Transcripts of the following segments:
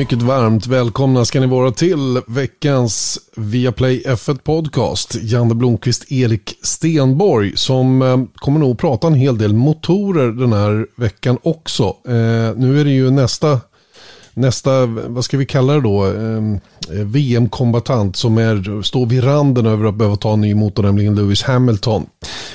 Mycket varmt välkomna ska ni vara till veckans Viaplay F1 Podcast. Janne Blomqvist, Erik Stenborg som eh, kommer nog prata en hel del motorer den här veckan också. Eh, nu är det ju nästa nästa, vad ska vi kalla det då, ehm, eh, VM-kombatant som är, står vid randen över att behöva ta en ny motor, nämligen Lewis Hamilton.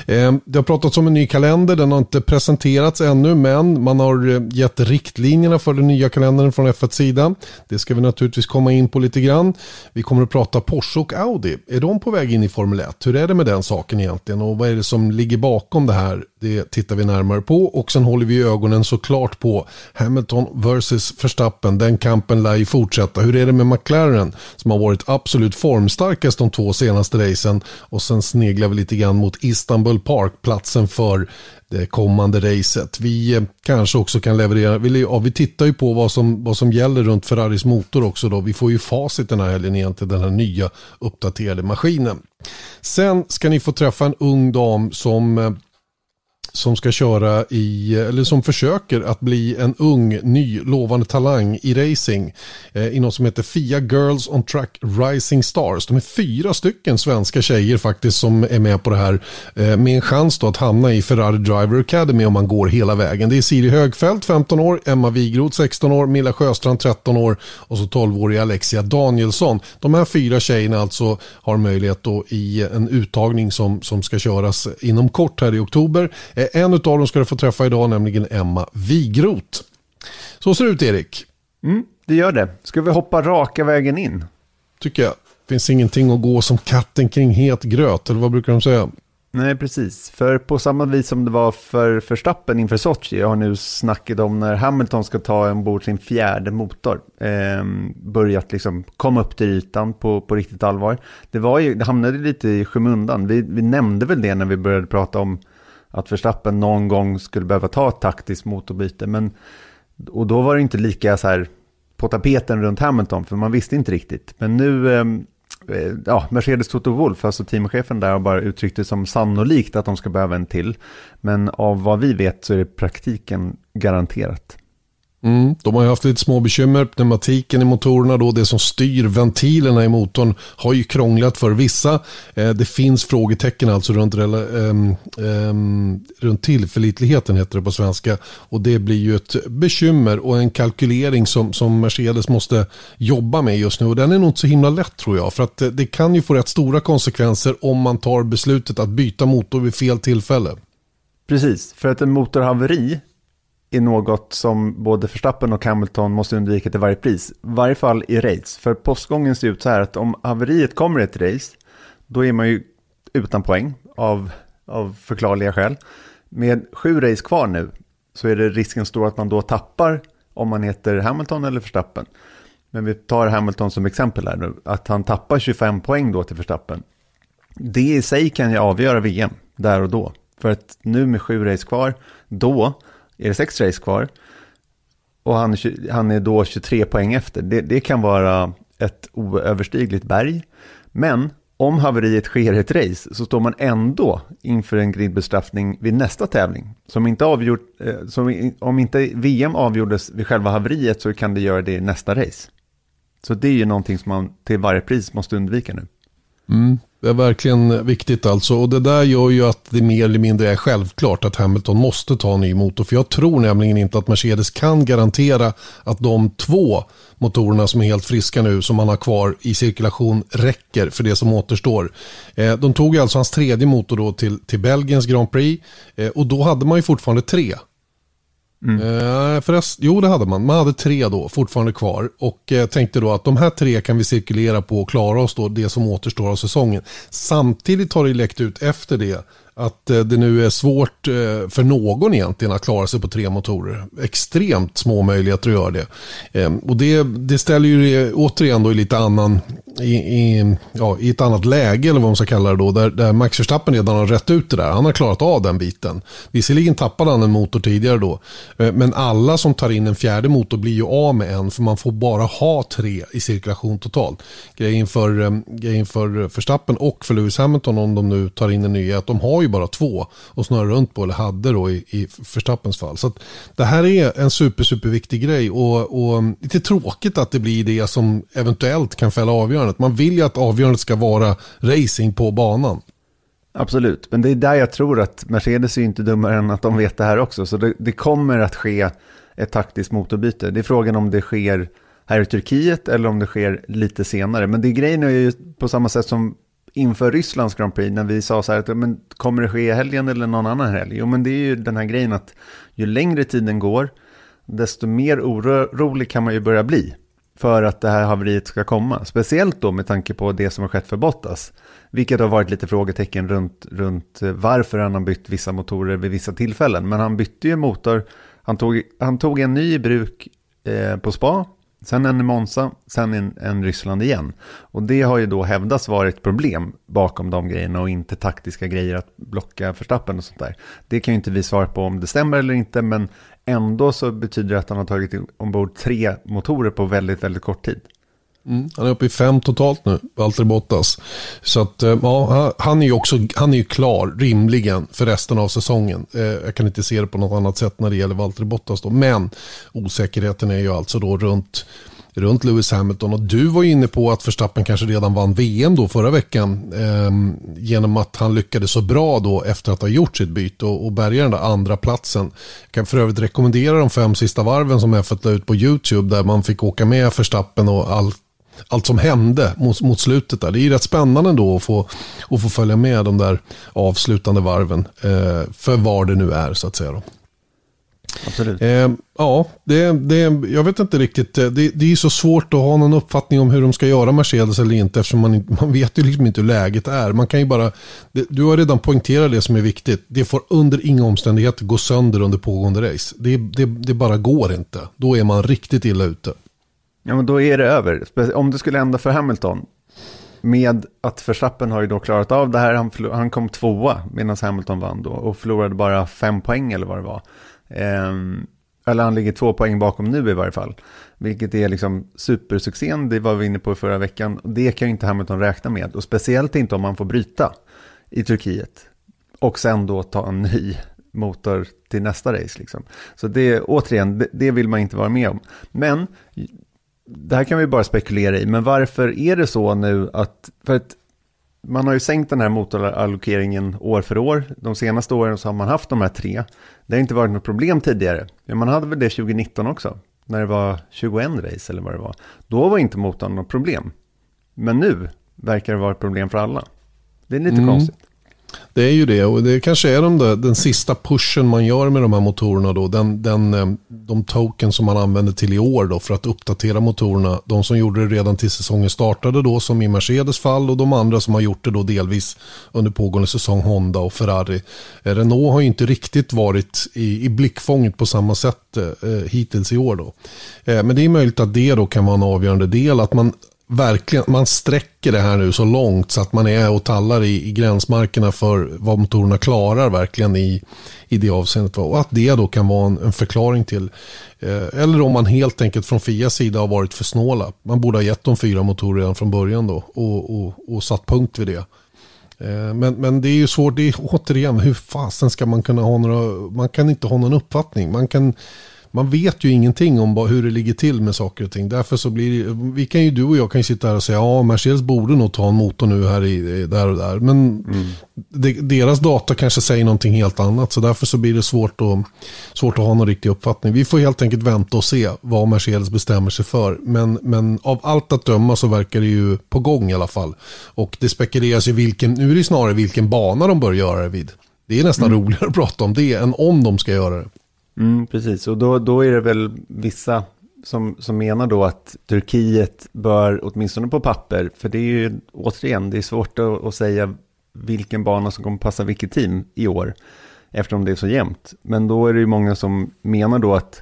Eh, det har pratats om en ny kalender, den har inte presenterats ännu, men man har eh, gett riktlinjerna för den nya kalendern från F1 sida. Det ska vi naturligtvis komma in på lite grann. Vi kommer att prata Porsche och Audi. Är de på väg in i Formel 1? Hur är det med den saken egentligen och vad är det som ligger bakom det här? Det tittar vi närmare på och sen håller vi ögonen såklart på Hamilton versus Verstappen. Den kampen lär ju fortsätta. Hur är det med McLaren som har varit absolut formstarkast de två senaste racen och sen sneglar vi lite grann mot Istanbul Park, platsen för det kommande racet. Vi eh, kanske också kan leverera, vi, ja, vi tittar ju på vad som, vad som gäller runt Ferraris motor också då. Vi får ju facit den här helgen egentligen, den här nya uppdaterade maskinen. Sen ska ni få träffa en ung dam som eh, som ska köra i, eller som försöker att bli en ung, ny, lovande talang i racing. Eh, I något som heter FIA Girls on Track Rising Stars. De är fyra stycken svenska tjejer faktiskt som är med på det här. Eh, med en chans då att hamna i Ferrari Driver Academy om man går hela vägen. Det är Siri Högfeldt, 15 år, Emma Wigroth, 16 år, Milla Sjöstrand, 13 år och så 12-åriga Alexia Danielsson. De här fyra tjejerna alltså har möjlighet då i en uttagning som, som ska köras inom kort här i oktober. Eh, en av dem ska du få träffa idag, nämligen Emma Wigroth. Så ser det ut, Erik. Mm, det gör det. Ska vi hoppa raka vägen in? Tycker jag. Finns ingenting att gå som katten kring het gröt, eller vad brukar de säga? Nej, precis. För på samma vis som det var för Verstappen inför Sochi, jag har nu snacket om när Hamilton ska ta ombord sin fjärde motor, eh, börjat liksom komma upp till ytan på, på riktigt allvar. Det, var ju, det hamnade lite i skymundan. Vi, vi nämnde väl det när vi började prata om att Verstappen någon gång skulle behöva ta ett taktiskt motorbyte. Men, och då var det inte lika så här på tapeten runt Hamilton, för man visste inte riktigt. Men nu, ehm, eh, ja, Mercedes Toto Wolf, alltså teamchefen där, har bara uttryckt det som sannolikt att de ska behöva en till. Men av vad vi vet så är det praktiken garanterat. Mm, de har ju haft lite små bekymmer. Pneumatiken i motorerna, då, det som styr ventilerna i motorn, har ju krånglat för vissa. Eh, det finns frågetecken alltså runt, eh, eh, runt tillförlitligheten, heter det på svenska. Och det blir ju ett bekymmer och en kalkylering som, som Mercedes måste jobba med just nu. Och den är nog inte så himla lätt tror jag. För att eh, det kan ju få rätt stora konsekvenser om man tar beslutet att byta motor vid fel tillfälle. Precis, för att en motorhaveri är något som både Verstappen och Hamilton måste undvika till varje pris. I varje fall i race. För postgången ser ut så här att om haveriet kommer i ett race, då är man ju utan poäng av, av förklarliga skäl. Med sju race kvar nu så är det risken stor att man då tappar om man heter Hamilton eller Verstappen. Men vi tar Hamilton som exempel här nu, att han tappar 25 poäng då till Verstappen. Det i sig kan ju avgöra VM där och då. För att nu med sju race kvar, då är det sex race kvar och han, han är då 23 poäng efter. Det, det kan vara ett oöverstigligt berg. Men om haveriet sker i ett race så står man ändå inför en gridbestraffning vid nästa tävling. Som inte avgjort, eh, som, om inte VM avgjordes vid själva haveriet så kan det göra det i nästa race. Så det är ju någonting som man till varje pris måste undvika nu. Mm. Det är verkligen viktigt alltså. Och det där gör ju att det mer eller mindre är självklart att Hamilton måste ta en ny motor. För jag tror nämligen inte att Mercedes kan garantera att de två motorerna som är helt friska nu som han har kvar i cirkulation räcker för det som återstår. Eh, de tog alltså hans tredje motor då till, till Belgiens Grand Prix eh, och då hade man ju fortfarande tre. Mm. Eh, förrest, jo, det hade man. Man hade tre då fortfarande kvar och eh, tänkte då att de här tre kan vi cirkulera på och klara oss då det som återstår av säsongen. Samtidigt har det läckt ut efter det att eh, det nu är svårt eh, för någon egentligen att klara sig på tre motorer. Extremt små möjligheter att göra det. Ehm, och det, det ställer ju det återigen då i lite annan i, i, ja, i ett annat läge, eller vad man ska kalla det då, där, där Max Verstappen redan har rätt ut det där. Han har klarat av den biten. Visserligen tappade han en motor tidigare då, eh, men alla som tar in en fjärde motor blir ju av med en, för man får bara ha tre i cirkulation totalt. Grejen för, eh, grejen för Verstappen och för Lewis Hamilton, om de nu tar in en ny, är att de har ju bara två och snurrar runt på, eller hade då i, i Verstappens fall. Så det här är en super, super viktig grej och, och lite tråkigt att det blir det som eventuellt kan fälla avgörandet. Man vill ju att avgörandet ska vara racing på banan. Absolut, men det är där jag tror att Mercedes är inte dummare än att de vet det här också. Så det, det kommer att ske ett taktiskt motorbyte. Det är frågan om det sker här i Turkiet eller om det sker lite senare. Men det grejen är ju på samma sätt som inför Rysslands Grand Prix när vi sa så här att men, kommer det ske i helgen eller någon annan helg? Jo men det är ju den här grejen att ju längre tiden går desto mer orolig kan man ju börja bli för att det här haveriet ska komma. Speciellt då med tanke på det som har skett för Bottas. Vilket har varit lite frågetecken runt, runt eh, varför han har bytt vissa motorer vid vissa tillfällen. Men han bytte ju motor, han tog, han tog en ny i bruk eh, på spa, sen en i Monza, sen en, en Ryssland igen. Och det har ju då hävdats varit problem bakom de grejerna och inte taktiska grejer att blocka förstappen och sånt där. Det kan ju inte vi svara på om det stämmer eller inte, men Ändå så betyder det att han har tagit ombord tre motorer på väldigt, väldigt kort tid. Mm, han är uppe i fem totalt nu, Valtteri Bottas. Så att, eh, ja, han är ju också han är ju klar, rimligen, för resten av säsongen. Eh, jag kan inte se det på något annat sätt när det gäller Valtteri Bottas då. Men osäkerheten är ju alltså då runt runt Lewis Hamilton. Och du var inne på att Verstappen kanske redan vann VM då förra veckan. Eh, genom att han lyckades så bra då efter att ha gjort sitt byte och, och bärga den där andra platsen. Jag kan för övrigt rekommendera de fem sista varven som F1 la ut på YouTube där man fick åka med Verstappen och allt allt som hände mot, mot slutet där. Det är ju rätt spännande då att få, att få följa med de där avslutande varven. Eh, för var det nu är så att säga. Då. Absolut. Eh, ja, det, det, jag vet inte riktigt. Eh, det, det är så svårt att ha någon uppfattning om hur de ska göra Mercedes eller inte. Eftersom man, man vet ju liksom inte hur läget är. Man kan ju bara, det, du har redan poängterat det som är viktigt. Det får under inga omständigheter gå sönder under pågående race. Det, det, det bara går inte. Då är man riktigt illa ute. Ja, men då är det över. Om det skulle hända för Hamilton, med att Verstappen har ju då klarat av det här, han, han kom tvåa medan Hamilton vann då och förlorade bara fem poäng eller vad det var. Ehm, eller han ligger två poäng bakom nu i varje fall. Vilket är liksom supersuccén, det var vi inne på förra veckan. Det kan ju inte Hamilton räkna med. Och speciellt inte om man får bryta i Turkiet. Och sen då ta en ny motor till nästa race. Liksom. Så det, återigen, det, det vill man inte vara med om. Men det här kan vi bara spekulera i. Men varför är det så nu att, för att man har ju sänkt den här motorallokeringen år för år. De senaste åren så har man haft de här tre. Det har inte varit något problem tidigare. Men man hade väl det 2019 också. När det var 21 race eller vad det var. Då var inte motorn något problem. Men nu verkar det vara ett problem för alla. Det är lite mm. konstigt. Det är ju det och det kanske är de där, den sista pushen man gör med de här motorerna då. Den, den, eh, de token som man använder till i år då för att uppdatera motorerna. De som gjorde det redan till säsongen startade då som i Mercedes fall och de andra som har gjort det då delvis under pågående säsong Honda och Ferrari. Eh, Renault har ju inte riktigt varit i, i blickfånget på samma sätt eh hittills i år då. Eh, men det är möjligt att det då kan vara en avgörande del. Att man verkligen, man sträcker det här nu så långt så att man är och tallar i, i gränsmarkerna för vad motorerna klarar verkligen i, i det avseendet. Och att det då kan vara en, en förklaring till, eh, eller om man helt enkelt från Fias sida har varit för snåla. Man borde ha gett dem fyra motorer redan från början då och, och, och satt punkt vid det. Eh, men, men det är ju svårt, det är återigen, hur fasen ska man kunna ha några, man kan inte ha någon uppfattning. Man kan man vet ju ingenting om hur det ligger till med saker och ting. Därför så blir det, vi kan ju, du och jag kan ju sitta här och säga, ja Mercedes borde nog ta en motor nu här i, där och där. Men mm. de, deras data kanske säger någonting helt annat. Så därför så blir det svårt att, svårt att ha någon riktig uppfattning. Vi får helt enkelt vänta och se vad Mercedes bestämmer sig för. Men, men av allt att döma så verkar det ju på gång i alla fall. Och det spekuleras i vilken, nu är det snarare vilken bana de bör göra det vid. Det är nästan mm. roligare att prata om det än om de ska göra det. Mm, precis, och då, då är det väl vissa som, som menar då att Turkiet bör, åtminstone på papper, för det är ju återigen, det är svårt att, att säga vilken bana som kommer passa vilket team i år, eftersom det är så jämnt. Men då är det ju många som menar då att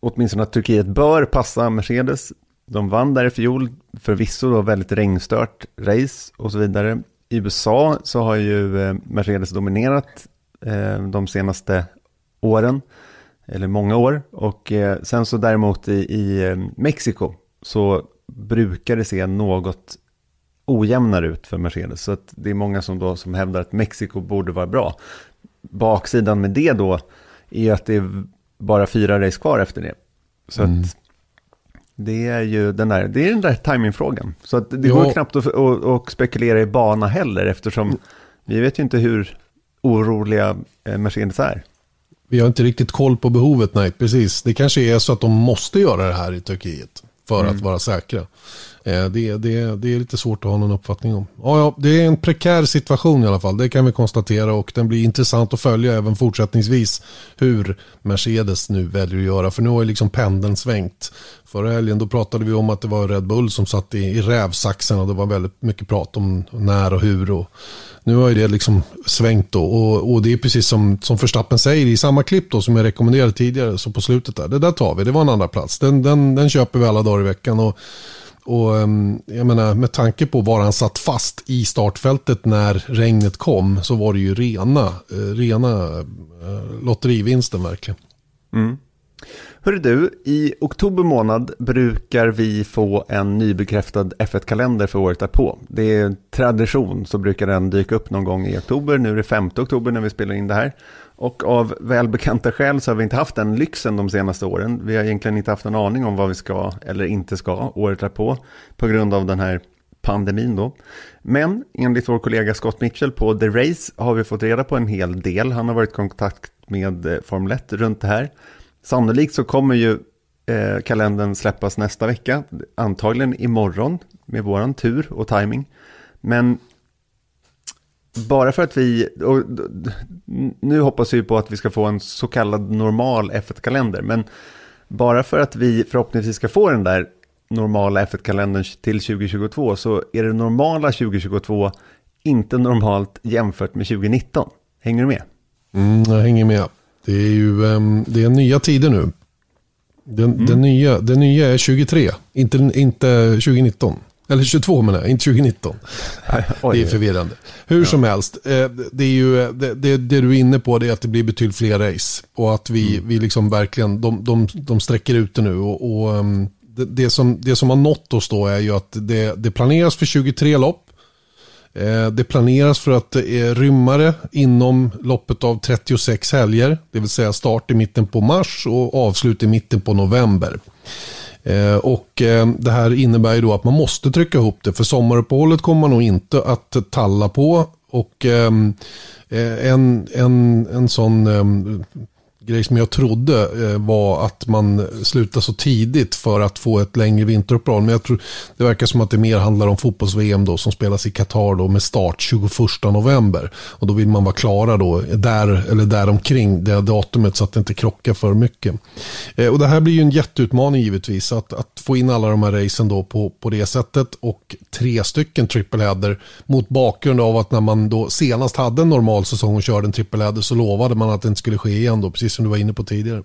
åtminstone att Turkiet bör passa Mercedes De vann där i fjol, förvisso då väldigt regnstört race och så vidare. I USA så har ju eh, Mercedes dominerat eh, de senaste åren, eller många år. Och eh, sen så däremot i, i Mexiko så brukar det se något ojämnare ut för Mercedes. Så att det är många som, då, som hävdar att Mexiko borde vara bra. Baksidan med det då är att det är bara fyra race kvar efter det. Så mm. att det är ju den där, det är den där timingfrågan. Så att det ja. går knappt att, att, att, spekulera i bana heller eftersom vi vet ju inte hur oroliga eh, Mercedes är. Vi har inte riktigt koll på behovet, nej precis. Det kanske är så att de måste göra det här i Turkiet för mm. att vara säkra. Eh, det, det, det är lite svårt att ha någon uppfattning om. Ja, ja, det är en prekär situation i alla fall, det kan vi konstatera och den blir intressant att följa även fortsättningsvis hur Mercedes nu väljer att göra. För nu har ju liksom pendeln svängt. Förra helgen då pratade vi om att det var Red Bull som satt i, i rävsaxen och det var väldigt mycket prat om när och hur. Och nu har ju det liksom svängt då och, och det är precis som, som Förstappen säger i samma klipp då som jag rekommenderade tidigare. Så på slutet där, det där tar vi, det var en andra plats. Den, den, den köper vi alla dagar i veckan. Och, och ehm, jag menar, med tanke på var han satt fast i startfältet när regnet kom så var det ju rena, eh, rena eh, lotterivinsten verkligen. Mm. Hörru du, i oktober månad brukar vi få en nybekräftad F1-kalender för året därpå. Det är tradition så brukar den dyka upp någon gång i oktober. Nu är det 5 oktober när vi spelar in det här. Och av välbekanta skäl så har vi inte haft den lyxen de senaste åren. Vi har egentligen inte haft en aning om vad vi ska eller inte ska året därpå på grund av den här pandemin då. Men enligt vår kollega Scott Mitchell på The Race har vi fått reda på en hel del. Han har varit i kontakt med eh, Formel 1 runt det här. Sannolikt så kommer ju eh, kalendern släppas nästa vecka, antagligen imorgon med våran tur och timing. Men bara för att vi, och nu hoppas vi på att vi ska få en så kallad normal F1-kalender, men bara för att vi förhoppningsvis ska få den där normala F1-kalendern till 2022 så är det normala 2022 inte normalt jämfört med 2019. Hänger du med? Mm, jag hänger med. Det är ju um, det är nya tider nu. Den, mm. den, nya, den nya är 23, inte, inte 2019. Eller 22 menar jag, inte 2019. det är förvirrande. Hur ja. som helst, eh, det, är ju, det, det, det, du är inne på är att det blir betydligt fler race. Och att vi, mm. vi liksom verkligen, de, de, de sträcker ut det nu. Och, och ehm, det, det, som, det som har nått oss då är ju att det, det planeras för 23 lopp. Eh, det planeras för att det är rymmare inom loppet av 36 helger. Det vill säga start i mitten på mars och avslut i mitten på november. Eh, och det här innebär ju då att man måste trycka ihop det. För sommaruppehållet kommer man nog inte att talla på. Och ehm, en, en, en sån ehm, grej som jag trodde eh, var att man slutar så tidigt för att få ett längre vinteruppehåll. Men jag tror det verkar som att det mer handlar om fotbolls-VM då som spelas i Qatar då med start 21 november. Och då vill man vara klara då där eller däromkring det datumet så att det inte krockar för mycket. Eh, och det här blir ju en jätteutmaning givetvis att, att få in alla de här racen då på, på det sättet och tre stycken trippelheader mot bakgrund av att när man då senast hade en normal säsong och körde en trippelheader så lovade man att det inte skulle ske igen då precis som du var inne på tidigare.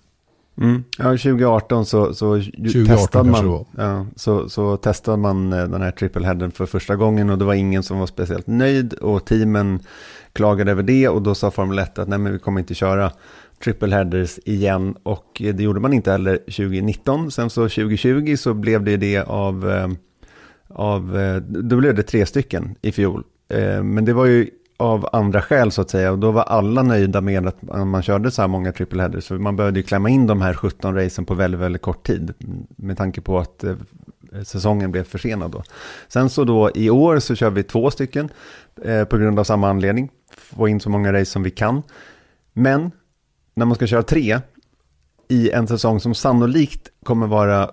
Mm. Ja, 2018 så, så 2018 testade man, ja, så, så testade man eh, den här trippelheaden för första gången och det var ingen som var speciellt nöjd och teamen klagade över det och då sa Formel 1 att nej men vi kommer inte köra triple headers igen och det gjorde man inte heller 2019. Sen så 2020 så blev det det av, eh, av eh, då blev det tre stycken i fjol. Men det var ju av andra skäl så att säga. Och då var alla nöjda med att man körde så här många triple headers. För man behövde ju klämma in de här 17 racen på väldigt, väldigt kort tid. Med tanke på att eh, säsongen blev försenad då. Sen så då i år så kör vi två stycken eh, på grund av samma anledning. Få in så många race som vi kan. Men när man ska köra tre i en säsong som sannolikt kommer vara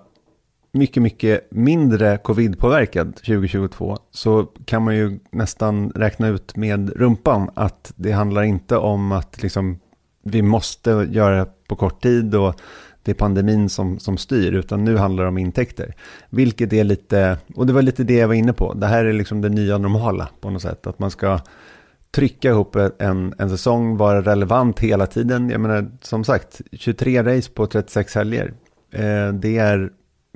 mycket, mycket mindre covid-påverkad 2022 så kan man ju nästan räkna ut med rumpan att det handlar inte om att liksom vi måste göra på kort tid och det är pandemin som, som styr, utan nu handlar det om intäkter. Vilket är lite, och det var lite det jag var inne på, det här är liksom det nya normala på något sätt, att man ska trycka ihop en, en säsong, vara relevant hela tiden. Jag menar, som sagt, 23 race på 36 helger, eh, det är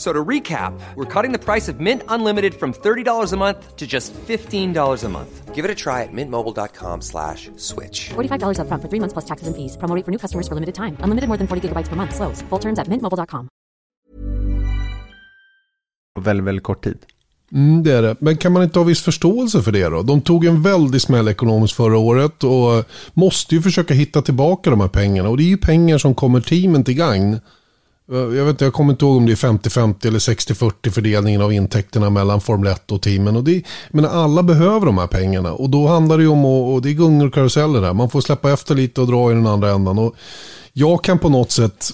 So to recap, we're cutting the price of Mint Unlimited from $30 a month to just $15 a month. Give it a try at mintmobile.com slash switch. $45 upfront for three months plus taxes and fees. Promo rate for new customers for limited time. Unlimited more than 40 gigabytes per month. Slows. Full terms at mintmobile.com. väldigt, väldigt kort tid. Mm, det är det. Men kan man inte ha viss förståelse för det då? De tog en väldig smäll ekonomiskt förra året och måste ju försöka hitta tillbaka de här pengarna. Och det är ju pengar som kommer teamen till gagn. Eh, jag, vet inte, jag kommer inte ihåg om det är 50-50 eller 60-40 fördelningen av intäkterna mellan Formel 1 och teamen. Och det, men alla behöver de här pengarna och då handlar det om, och, och det är gungor och karuseller där. Man får släppa efter lite och dra i den andra ändan. Och jag kan på något sätt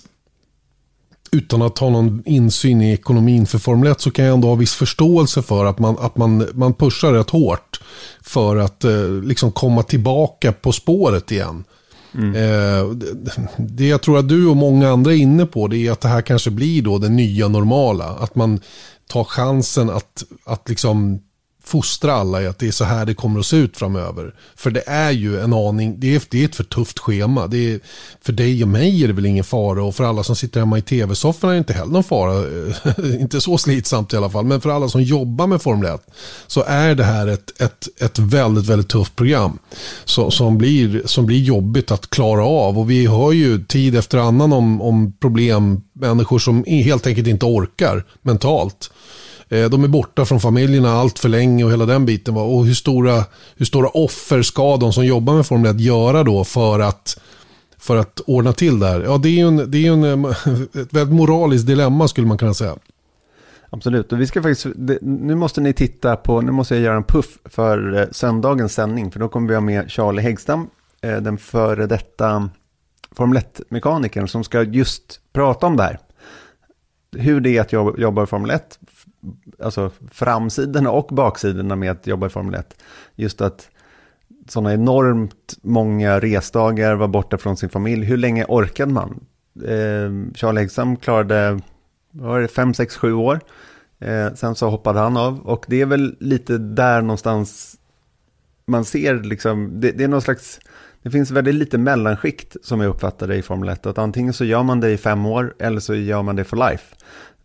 utan att ha någon insyn i ekonomin för Formel 1 så kan jag ändå ha viss förståelse för att man, att man, man pushar rätt hårt för att eh, liksom komma tillbaka på spåret igen. Mm. Eh, det jag tror att du och många andra är inne på det är att det här kanske blir då det nya normala. Att man tar chansen att, att liksom fostra alla i att det är så här det kommer att se ut framöver. För det är ju en aning, det är, det är ett för tufft schema. Det är, för dig och mig är det väl ingen fara och för alla som sitter hemma i tv-sofforna är det inte heller någon fara. inte så slitsamt i alla fall, men för alla som jobbar med Formel 1 så är det här ett, ett, ett väldigt, väldigt tufft program. Så, som, blir, som blir jobbigt att klara av och vi hör ju tid efter annan om, om problem, människor som helt enkelt inte orkar mentalt. Eh, de är borta från familjerna allt för länge och hela den biten. Och hur stora, hur stora offer ska de som jobbar med Formel 1 göra då för att, för att ordna till det här? Ja, det är ju en, det är en, eh, ett väldigt moraliskt dilemma skulle man kunna säga. Absolut, och vi ska faktiskt, nu måste ni titta på, nu måste jag göra en puff för eh, söndagens sändning, för då kommer vi ha med Charlie Häggstam, den före detta Formel 1-mekanikern som ska just prata om det här. Hur det är att jobba i Formel 1, alltså framsidorna och baksidorna med att jobba i Formel 1. Just att sådana enormt många resdagar, var borta från sin familj. Hur länge orkade man? Eh, Charlie Häggsam klarade, var det, fem, sex, sju år. Eh, sen så hoppade han av och det är väl lite där någonstans man ser liksom, det, det är någon slags, det finns väldigt lite mellanskikt som jag uppfattar det i Formel 1. Att antingen så gör man det i fem år eller så gör man det for life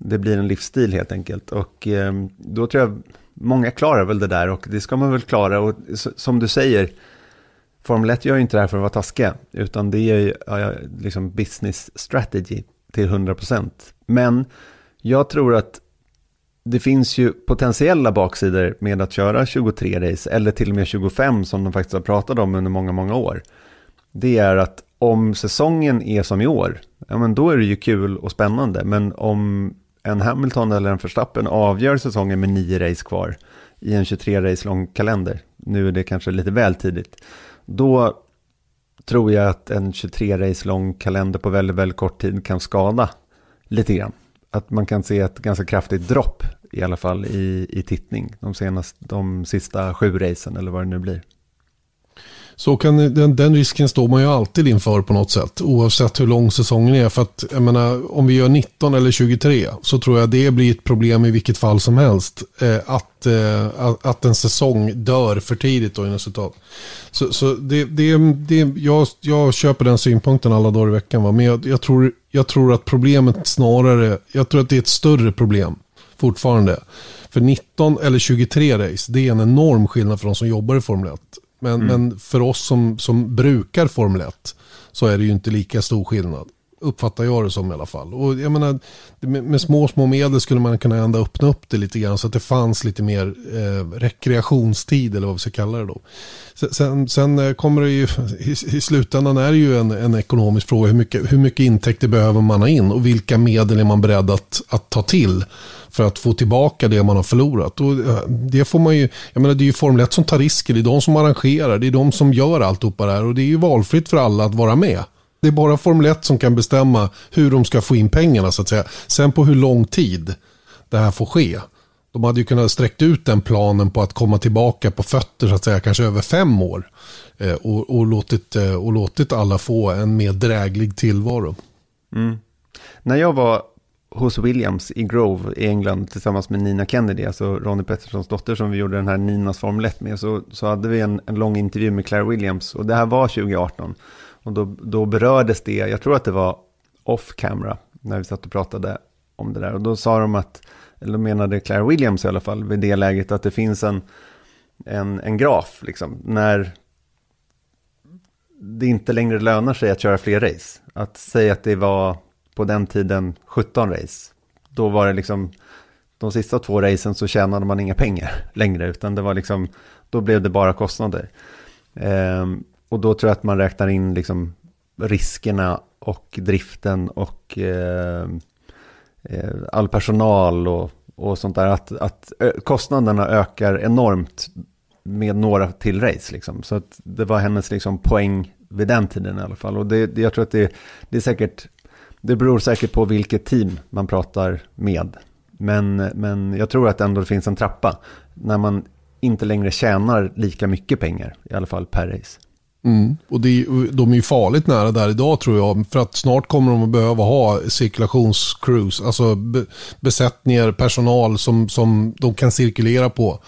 det blir en livsstil helt enkelt. Och eh, då tror jag många klarar väl det där och det ska man väl klara. Och som du säger, Formel 1 gör ju inte det här för att vara taskiga, utan det är ju ja, liksom business strategy till 100%. Men jag tror att det finns ju potentiella baksidor med att köra 23 race, eller till och med 25 som de faktiskt har pratat om under många, många år. Det är att om säsongen är som i år, ja men då är det ju kul och spännande. Men om en Hamilton eller en Verstappen avgör säsongen med nio race kvar i en 23 race lång kalender. Nu är det kanske lite väl tidigt. Då tror jag att en 23 race lång kalender på väldigt, väldigt kort tid kan skada lite grann. Att man kan se ett ganska kraftigt dropp i alla fall i, i tittning de, senaste, de sista sju racen eller vad det nu blir. Så kan, den, den, risken står man ju alltid inför på något sätt. Oavsett hur lång säsongen är. För att jag menar, om vi gör 19 eller 23 så tror jag det blir ett problem i vilket fall som helst. Eh, att, eh, att en säsong dör för tidigt då i resultat. Så, så det, det, det, jag, jag köper den synpunkten alla dagar i veckan. Va? Men jag, jag, tror, jag tror att problemet snarare, jag tror att det är ett större problem fortfarande. För 19 eller 23 race, det är en enorm skillnad för de som jobbar i Formel 1. Men, mm. men för oss som, som brukar Formel 1 så är det ju inte lika stor skillnad. Uppfattar jag det som i alla fall. Och jag menar, med, med små, små medel skulle man kunna ändå öppna upp det lite grann så att det fanns lite mer eh, rekreationstid eller vad vi ska kalla det då. Sen, sen eh, kommer det ju, i, i, slutändan är det ju en, en ekonomisk fråga. Hur mycket, hur mycket intäkter behöver man ha in och vilka medel är man beredd att, att ta till för att få tillbaka det man har förlorat. Och eh, det får man ju, jag menar det är ju Formel 1 som tar risker, det är de som arrangerar, det är de som gör alltihopa det här och det är ju valfritt för alla att vara med. Det är bara Formel 1 som kan bestämma hur de ska få in pengarna så att säga. Sen på hur lång tid det här får ske. De hade ju kunnat sträckt ut den planen på att komma tillbaka på fötter så att säga, kanske över fem år. Eh, och, och, låtit, eh, och låtit alla få en mer dräglig tillvaro. Mm. När jag var hos Williams i Grove i England tillsammans med Nina Kennedy, alltså Ronnie Petterssons dotter som vi gjorde den här Ninas Formel 1 med, så, så hade vi en, en lång intervju med Claire Williams och det här var 2018. Och då, då berördes det, jag tror att det var off camera, när vi satt och pratade om det där. Och då sa de att, eller menade Claire Williams i alla fall, vid det läget att det finns en, en, en graf, liksom, när det inte längre lönar sig att köra fler race. Att säga att det var på den tiden 17 race. Då var det liksom, de sista två racen så tjänade man inga pengar längre, utan det var liksom, då blev det bara kostnader. Ehm, och då tror jag att man räknar in liksom riskerna och driften och eh, eh all personal och, och sånt där. Att, att kostnaderna ökar enormt med några till race. Liksom. Så att det var hennes liksom, poäng vid den tiden i alla fall. Och det, jag tror att det, det är säkert det beror säkert på vilket team man pratar med. Men, men jag tror att ändå det finns en trappa när man inte längre tjänar lika mycket pengar, i alla fall per race. Mm. Och det, de är ju farligt nära där idag tror jag. För att snart kommer de att behöva ha cirkulationscruise. Alltså besättningar, personal som, som de kan cirkulera på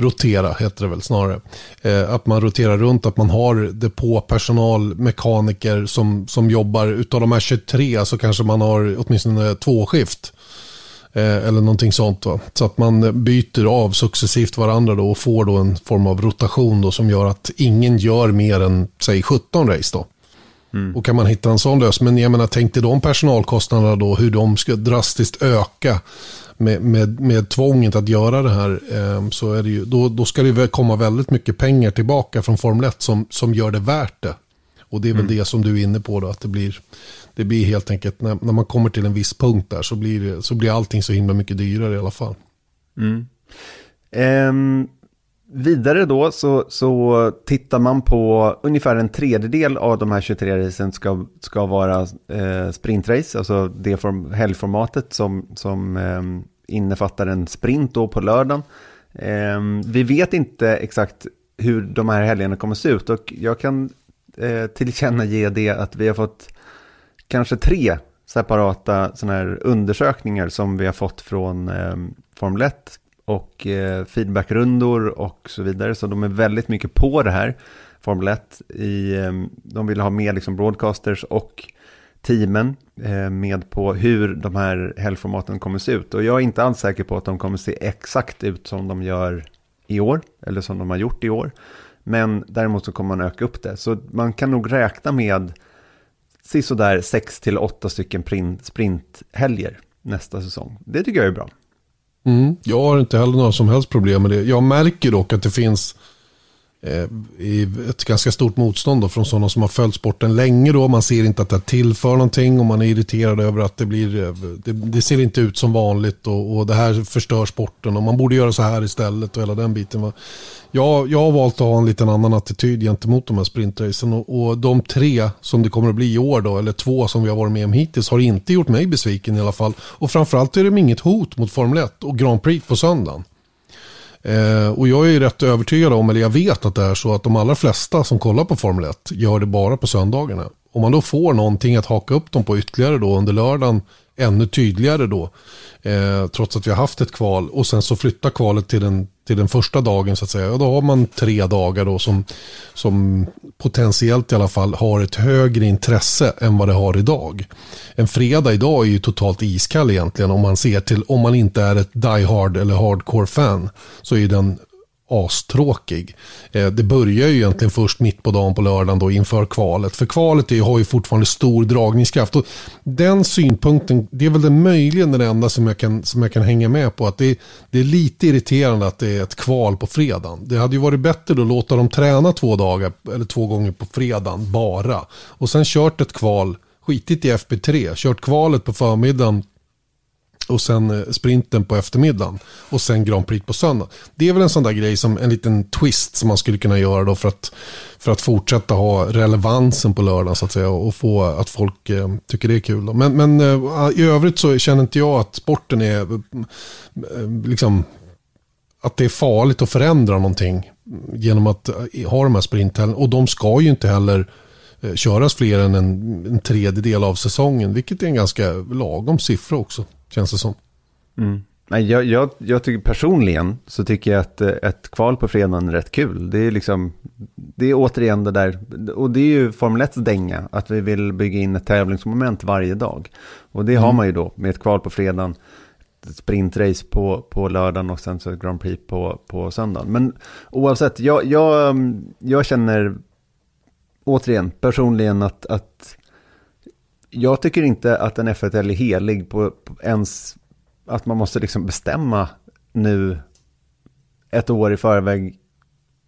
rotera heter det väl snarare. Eh, att man roterar runt, att man har depåpersonal, mekaniker som, som jobbar. Utav de här 23 så kanske man har åtminstone två skift. Eh, eller någonting sånt. Va? Så att man byter av successivt varandra då och får då en form av rotation då som gör att ingen gör mer än, säg 17 race då. Mm. Och kan man hitta en sån lösning, men jag menar tänk dig de personalkostnaderna då, hur de ska drastiskt öka med, med, med tvånget att göra det här eh, så är det ju, då, då ska det komma väldigt mycket pengar tillbaka från Formel 1 som, som gör det värt det. Och det är väl mm. det som du är inne på då, att det blir, det blir helt enkelt, när, när man kommer till en viss punkt där så blir, så blir allting så himla mycket dyrare i alla fall. Mm. Um, vidare då så, så tittar man på ungefär en tredjedel av de här 23 racen ska, ska vara eh, sprintrace, alltså det form, helgformatet som, som eh, innefattar en sprint då på lördagen. Eh, vi vet inte exakt hur de här helgerna kommer att se ut och jag kan eh, tillkännage det att vi har fått kanske tre separata sådana här undersökningar som vi har fått från eh, Formel 1 och eh, feedbackrundor och så vidare. Så de är väldigt mycket på det här, Formel 1. I, eh, de vill ha med liksom broadcasters och teamen eh, med på hur de här helgformaten kommer se ut. Och jag är inte alls säker på att de kommer se exakt ut som de gör i år, eller som de har gjort i år. Men däremot så kommer man öka upp det. Så man kan nog räkna med sådär 6 till 8 stycken sprinthelger nästa säsong. Det tycker jag är bra. Mm. Jag har inte heller några som helst problem med det. Jag märker dock att det finns Eh, i ett ganska stort motstånd då från sådana som har följt sporten länge. Då. Man ser inte att det tillför någonting och man är irriterad över att det, blir, eh, det, det ser inte ut som vanligt och, och, det här förstör sporten och man borde göra så här istället och hela den biten. Jag, jag har valt att ha en liten annan attityd gentemot de här sprintracen och, och de tre som det kommer att bli i år då, eller två som vi har varit med om hittills, har inte gjort mig besviken i alla fall. Och framförallt är det inget hot mot Formel 1 och Grand Prix på söndagen. Eh, och jag är rätt övertygad om, eller jag vet att det är så att de allra flesta som kollar på Formel 1 gör det bara på söndagarna. Om man då får någonting att haka upp dem på ytterligare då under lördagen, ännu tydligare då, eh, trots att vi har haft ett kval och sen så flyttar kvalet till den till den första dagen så att säga. Och då har man tre dagar då som, som potentiellt i alla fall har ett högre intresse än vad det har idag. En fredag idag är ju totalt iskall egentligen om man ser till, om man inte är ett die hard eller hardcore fan så är den astråkig. Eh, det börjar ju egentligen först mitt på dagen på lördagen då inför kvalet. För kvalet är, har ju fortfarande stor dragningskraft. Och den synpunkten, det är väl den möjligen den enda som jag kan, som jag kan hänga med på. Att det, det är lite irriterande att det är ett kval på fredagen. Det hade ju varit bättre att låta dem träna två dagar eller två gånger på fredagen bara. Och sen kört ett kval, skitit i FP3, kört kvalet på förmiddagen och sen eh, sprinten på eftermiddagen och sen Grand Prix på söndag. Det är väl en sån där grej som en liten twist som man skulle kunna göra då för att, för att fortsätta ha relevansen på lördagen så att säga och få att folk eh, tycker det är kul. Då. Men, men eh, i övrigt så känner inte jag att sporten är eh, liksom att det är farligt att förändra någonting genom att eh, ha de här sprinten. Och de ska ju inte heller eh, köras fler än en, en tredjedel av säsongen, vilket är en ganska lagom siffra också, känns det som. Mm. Nej, jag, jag, jag, tycker personligen så tycker jag att ett kval på fredagen är rätt kul. Det är liksom, det är återigen det där, och det är ju Formel 1 dänga, att vi vill bygga in ett tävlingsmoment varje dag. Och det mm. har man ju då med ett kval på fredagen, ett sprintrace på, på lördagen och sen så ett Grand Prix på, på söndagen. Men oavsett, jag, jag, jag känner återigen personligen att, att jag tycker inte att en F1 är helig på, på ens att man måste liksom bestämma nu ett år i förväg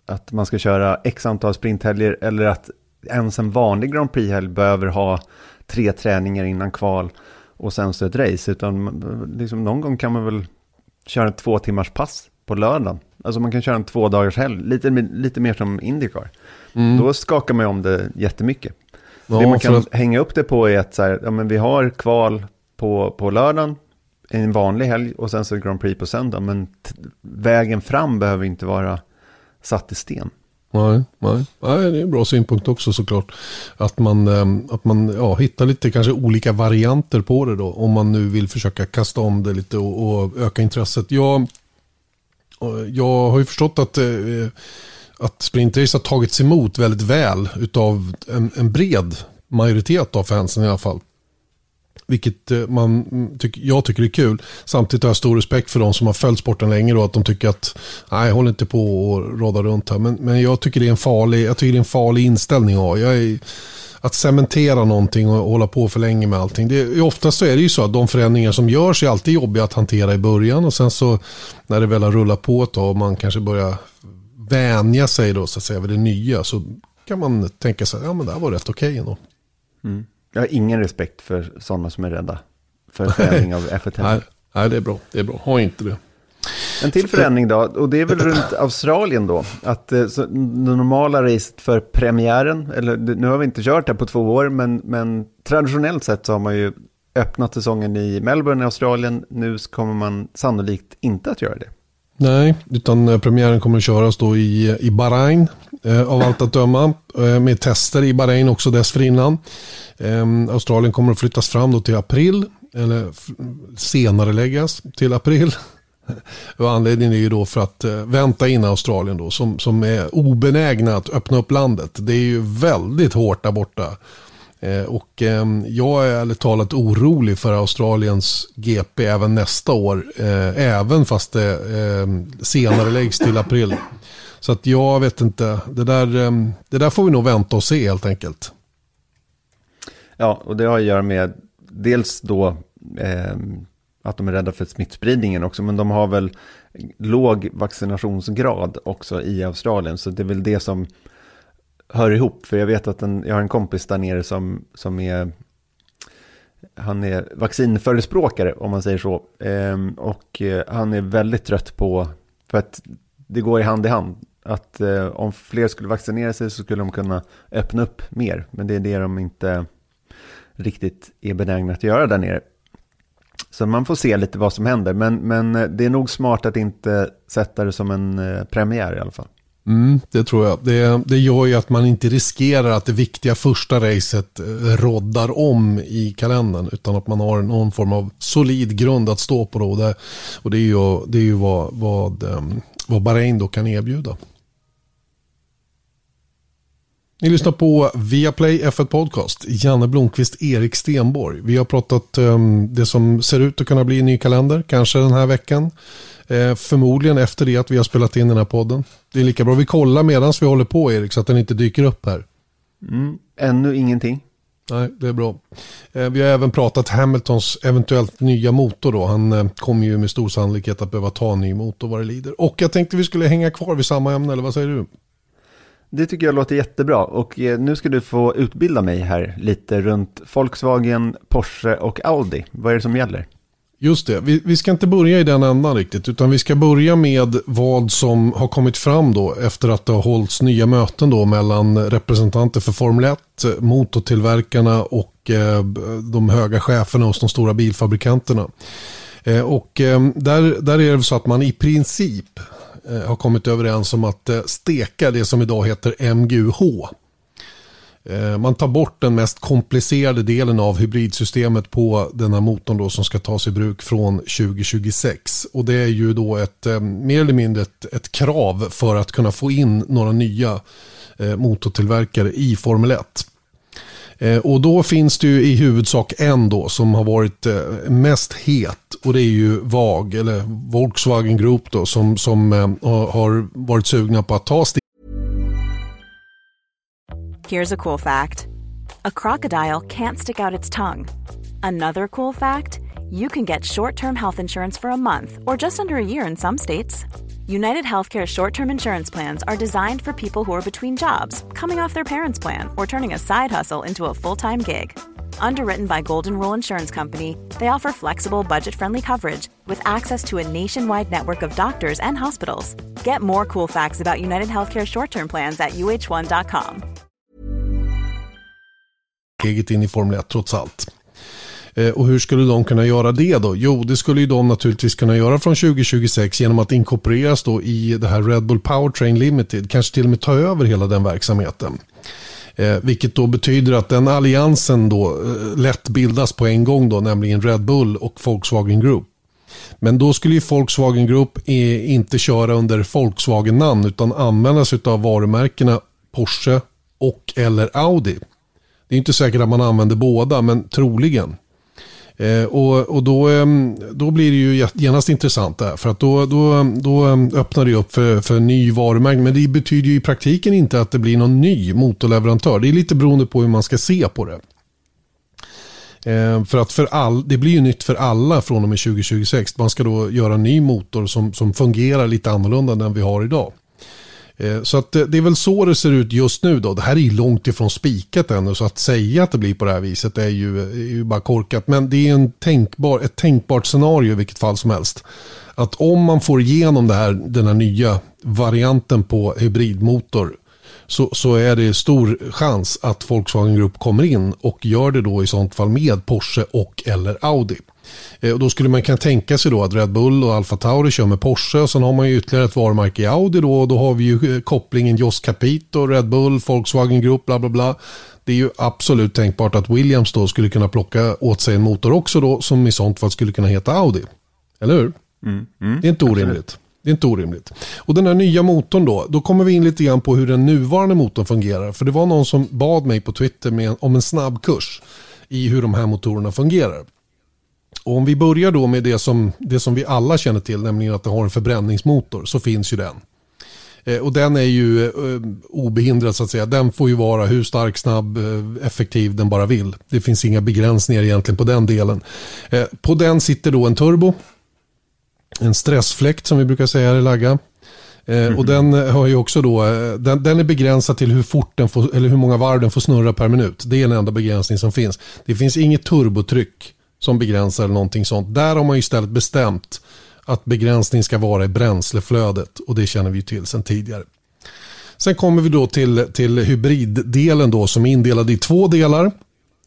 att man ska köra x antal sprinthelger eller att ens en vanlig Grand Prix-helg behöver ha tre träningar innan kval och sen så ett race. Utan liksom någon gång kan man väl köra ett två timmars pass på lördagen. Alltså man kan köra en två dagars helg, lite, lite mer som Indycar. Mm. Då skakar man om det jättemycket. Ja, det man kan att... hänga upp det på är att så här, ja, men vi har kval på, på lördagen, en vanlig helg och sen så Grand Prix på söndag. Men vägen fram behöver inte vara satt i sten. Nej, nej. nej, det är en bra synpunkt också såklart. Att man, ehm, att man ja, hittar lite kanske olika varianter på det då. Om man nu vill försöka kasta om det lite och, och öka intresset. Jag, jag har ju förstått att, eh, att sprintrace har tagits emot väldigt väl av en, en bred majoritet av fansen i alla fall. Vilket eh, man, tyck, jag tycker är kul. Samtidigt har jag stor respekt för de som har följt sporten länge och att de tycker att nej, håll inte på och råda runt här. Men, men jag tycker det är en farlig, jag tycker det är en farlig inställning att ha. Jag är, att cementera någonting och hålla på för länge med allting. Det, oftast så är det ju så att de förändringar som görs är alltid jobbiga att hantera i början och sen så när det väl har rullat på ett tag och man kanske börjar vänja sig då så att säga vid det nya så kan man tänka sig att ja, men det här var rätt okej okay ändå. Mm. Jag har ingen respekt för sådana som är rädda för förändring av F1. nej, nej, det är bra. Det är bra. Ha inte det. En till förändring då, och det är väl runt Australien då. Att eh, det normala racet för premiären, eller nu har vi inte kört det på två år, men, men traditionellt sett så har man ju öppnat säsongen i Melbourne i Australien. Nu kommer man sannolikt inte att göra det. Nej, utan eh, premiären kommer att köras då i, i Bahrain eh, av allt att döma. Eh, med tester i Bahrain också dessförinnan. Eh, Australien kommer att flyttas fram då till april. Eller senare läggas till april. Och anledningen är ju då för att eh, vänta in Australien då som, som är obenägna att öppna upp landet. Det är ju väldigt hårt där borta. Eh, och ehm, jag är ärligt talat orolig för Australiens GP även nästa år. Eh, även fast det ehm, senare läggs till april. Så att jag vet inte. Det där, ehm, det där får vi nog vänta och se helt enkelt. Ja, och det har att göra med dels då eh, att de är rädda för smittspridningen också. Men de har väl låg vaccinationsgrad också i Australien. Så det är väl det som hör ihop. För jag vet att en, jag har en kompis där nere som, som är han är vaccinförespråkare om man säger så. Ehm, och eh, han är väldigt trött på, för att det går i hand i hand. Att eh, om fler skulle vaccinera sig så skulle de kunna öppna upp mer. Men det är det de inte riktigt är benägna att göra där nere. Så man får se lite vad som händer. Men, men eh, det är nog smart att inte sätta det som en eh, premiär i alla fall. Mm, det tror jag. Det, det gör ju att man inte riskerar att det viktiga första racet eh, roddar om i kalendern. Utan att man har någon form av solid grund att stå på. Då. Och det, och det är ju, det är ju vad, vad, ehm, vad Bahrain då kan erbjuda. Ni lyssnar på Viaplay F1 Podcast. Janne Blomqvist, Erik Stenborg. Vi har pratat um, det som ser ut att kunna bli en ny kalender. Kanske den här veckan. Eh, förmodligen efter det att vi har spelat in den här podden. Det är lika bra vi kollar medan vi håller på Erik så att den inte dyker upp här. Mm, ännu ingenting. Nej, det är bra. Eh, vi har även pratat Hamiltons eventuellt nya motor då. Han eh, kommer ju med stor sannolikhet att behöva ta en ny motor vad det lider. Och jag tänkte vi skulle hänga kvar vid samma ämne, eller vad säger du? Det tycker jag låter jättebra och eh, nu ska du få utbilda mig här lite runt Volkswagen, Porsche och Audi. Vad är det som gäller? Just det, vi, vi, ska inte börja i den ändan riktigt utan vi ska börja med vad som har kommit fram då efter att det har hållits nya möten då mellan representanter för Formel 1, eh, motortillverkarna och eh, de höga cheferna hos de stora bilfabrikanterna. Eh, och eh, där, där är det så att man i princip Eh, har kommit överens om att eh, steka det som idag heter MGUH. Eh, man tar bort den mest komplicerade delen av hybridsystemet på den här motorn då som ska tas i bruk från 2026. Och det är ju då ett mer eller mindre ett, ett krav för att kunna få in några nya motortillverkare i Formel 1. Eh, och då finns det ju i huvudsak en då som har varit eh, mest het och det är ju VAG eller Volkswagen Group då som, som eh, har varit sugna på att ta steg. Here's a cool fact a crocodile can't stick out its tongue. Another cool fact you can get short term health insurance for a month or just under a year in some states. United Healthcare short term insurance plans are designed for people who are between jobs, coming off their parents' plan, or turning a side hustle into a full time gig. Underwritten by Golden Rule Insurance Company, they offer flexible, budget friendly coverage with access to a nationwide network of doctors and hospitals. Get more cool facts about United Healthcare short term plans at uh1.com. eget in i Formel 1 trots allt. Eh, och hur skulle de kunna göra det då? Jo, det skulle ju de naturligtvis kunna göra från 2026 genom att inkorporeras då i det här Red Bull Powertrain Limited. Kanske till och med ta över hela den verksamheten. Eh, vilket då betyder att den alliansen då eh, lätt bildas på en gång då, nämligen Red Bull och Volkswagen Group. Men då skulle ju Volkswagen Group eh, inte köra under Volkswagen-namn utan använda sig av varumärkena Porsche och eller Audi. Det är inte säkert att man använder båda, men troligen. Eh, och och då, eh, då blir det ju genast intressant där. För att då, då, då eh, öppnar det upp för, för ny varumärke. Men det betyder ju i praktiken inte att det blir någon ny motorleverantör. Det är lite beroende på hur man ska se på det. För att för all, det blir ju nytt för alla från och med 2026. Man ska då göra en ny motor som, som fungerar lite annorlunda än den vi har idag. Eh, så att eh, det är väl så det ser ut just nu då. Det här är ju långt ifrån spikat ännu så att säga att det blir på det här viset är ju, eh, är ju bara korkat. Men det är en tänkbar, ett tänkbart scenario i vilket fall som helst. Att om man får igenom det här, den här nya varianten på hybridmotor så, så är det stor chans att Volkswagen Group kommer in och gör det då i sånt fall med Porsche och eller Audi. Eh, och då skulle man kunna tänka sig då att Red Bull och Alfa Tauri kör med Porsche och sen har man ju ytterligare ett varumärke i Audi då och då har vi ju eh, kopplingen Jos Capito, Red Bull, Volkswagen Group, bla bla bla. Det är ju absolut tänkbart att Williams då skulle kunna plocka åt sig en motor också då som i sånt fall skulle kunna heta Audi. Eller hur? Mm, mm, det är inte orimligt. Absolut. Det är inte orimligt. Och den här nya motorn då, då kommer vi in lite grann på hur den nuvarande motorn fungerar. För det var någon som bad mig på Twitter med, om en snabb kurs i hur de här motorerna fungerar. Och om vi börjar då med det som, det som vi alla känner till, nämligen att det har en förbränningsmotor, så finns ju den. Eh, och den är ju eh, obehindrad så att säga. Den får ju vara hur stark, snabb, eh, effektiv den bara vill. Det finns inga begränsningar egentligen på den delen. Eh, på den sitter då en turbo. En stressfläkt som vi brukar säga här i Lagga. Mm. Och den har ju också då, den, den, är begränsad till hur fort den får, eller hur många varv den får snurra per minut. Det är den enda begränsning som finns. Det finns inget turbotryck som begränsar eller någonting sånt. Där har man ju istället bestämt att begränsning ska vara i bränsleflödet och det känner vi till sedan tidigare. Sen kommer vi då till, till hybriddelen då som är indelad i två delar.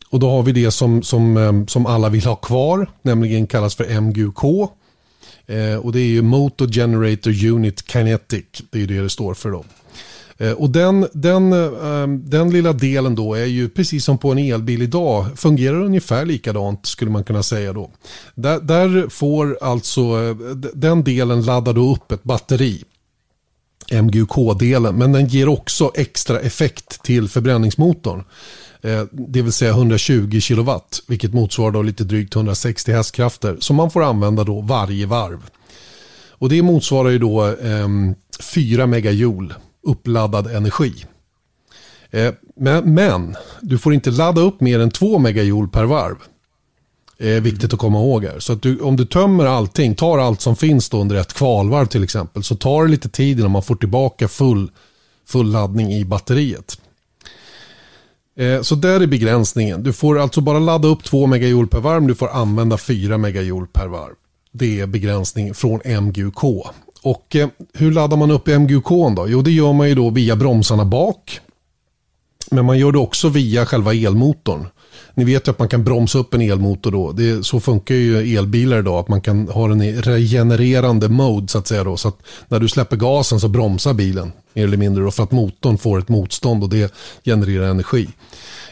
Och då har vi det som, som, ehm, som alla vill ha kvar, nämligen kallas för MGUK. Eh, och det är ju Motor Generator Unit Kinetic, det är ju det det står för då. Eh, och den, den, ehm, den lilla delen då är ju precis som på en elbil idag fungerar ungefär likadant skulle man kunna säga då. Där, där får alltså eh, den delen ladda då upp ett batteri. MGUK-delen, men den ger också extra effekt till förbränningsmotorn. Eh, det vill säga 120 kW, vilket motsvarar då lite drygt 160 hästkrafter som man får använda då varje varv. Och det motsvarar ju då eh, 4 megajoule uppladdad energi. Eh, men, men, du får inte ladda upp mer än 2 megajoule per varv. är viktigt att komma ihåg här. Så att du, om du tömmer allting, tar allt som finns då under ett kvalvarv till exempel, så tar det lite tid innan man får tillbaka full, full laddning i batteriet. Eh, så där är begränsningen. Du får alltså bara ladda upp 2 megajoule per varv, du får använda 4 megajoule per varv. Det är begränsning från MGUK. Och eh, hur laddar man upp MGUK då? Jo, det gör man ju då via bromsarna bak. Men man gör det också via själva elmotorn. Ni vet ju att man kan bromsa upp en elmotor då. Det, så funkar ju elbilar idag. Att man kan ha den i regenererande mode så att säga då. Så att när du släpper gasen så bromsar bilen mer eller mindre då, för att motorn får ett motstånd och det genererar energi.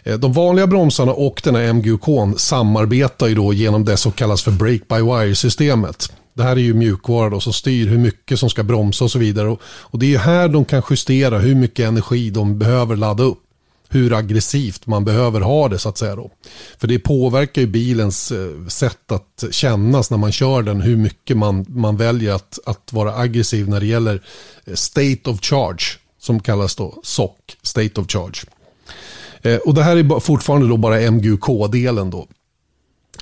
Eh, de vanliga bromsarna och den här MGUK samarbetar ju då genom det som kallas för break-by-wire-systemet. Det här är ju mjukvara då, som styr hur mycket som ska bromsa och så vidare. Och, och det är här de kan justera hur mycket energi de behöver ladda upp hur aggressivt man behöver ha det så att säga. Då. För det påverkar ju bilens eh, sätt att kännas när man kör den, hur mycket man, man väljer att, att vara aggressiv när det gäller eh, state of charge, som kallas då SOC, state of charge. Eh, och det här är fortfarande då bara MGUK-delen då.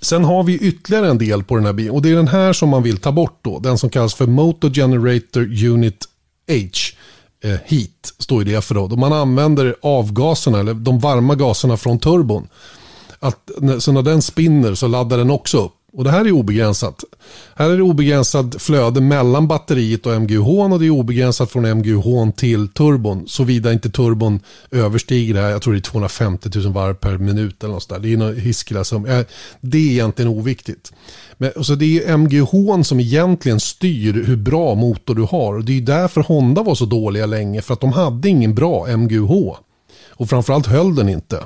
Sen har vi ytterligare en del på den här bilen och det är den här som man vill ta bort då. Den som kallas för Motor Generator Unit H. Eh, heat står det för då. Då man använder avgaserna eller de varma gaserna från turbon. Att, så när den spinner så laddar den också upp. Och det här är obegränsat. Här är det obegränsat flöde mellan batteriet och MGH och det är obegränsat från MGH till turbon. Såvida inte turbon överstiger det här, jag tror det är 250 000 varv per minut eller något där. Det är något hiskeliga eh, Det är egentligen oviktigt. Men, så det är MGH som egentligen styr hur bra motor du har. och Det är därför Honda var så dåliga länge, för att de hade ingen bra MGH. Och framförallt höll den inte.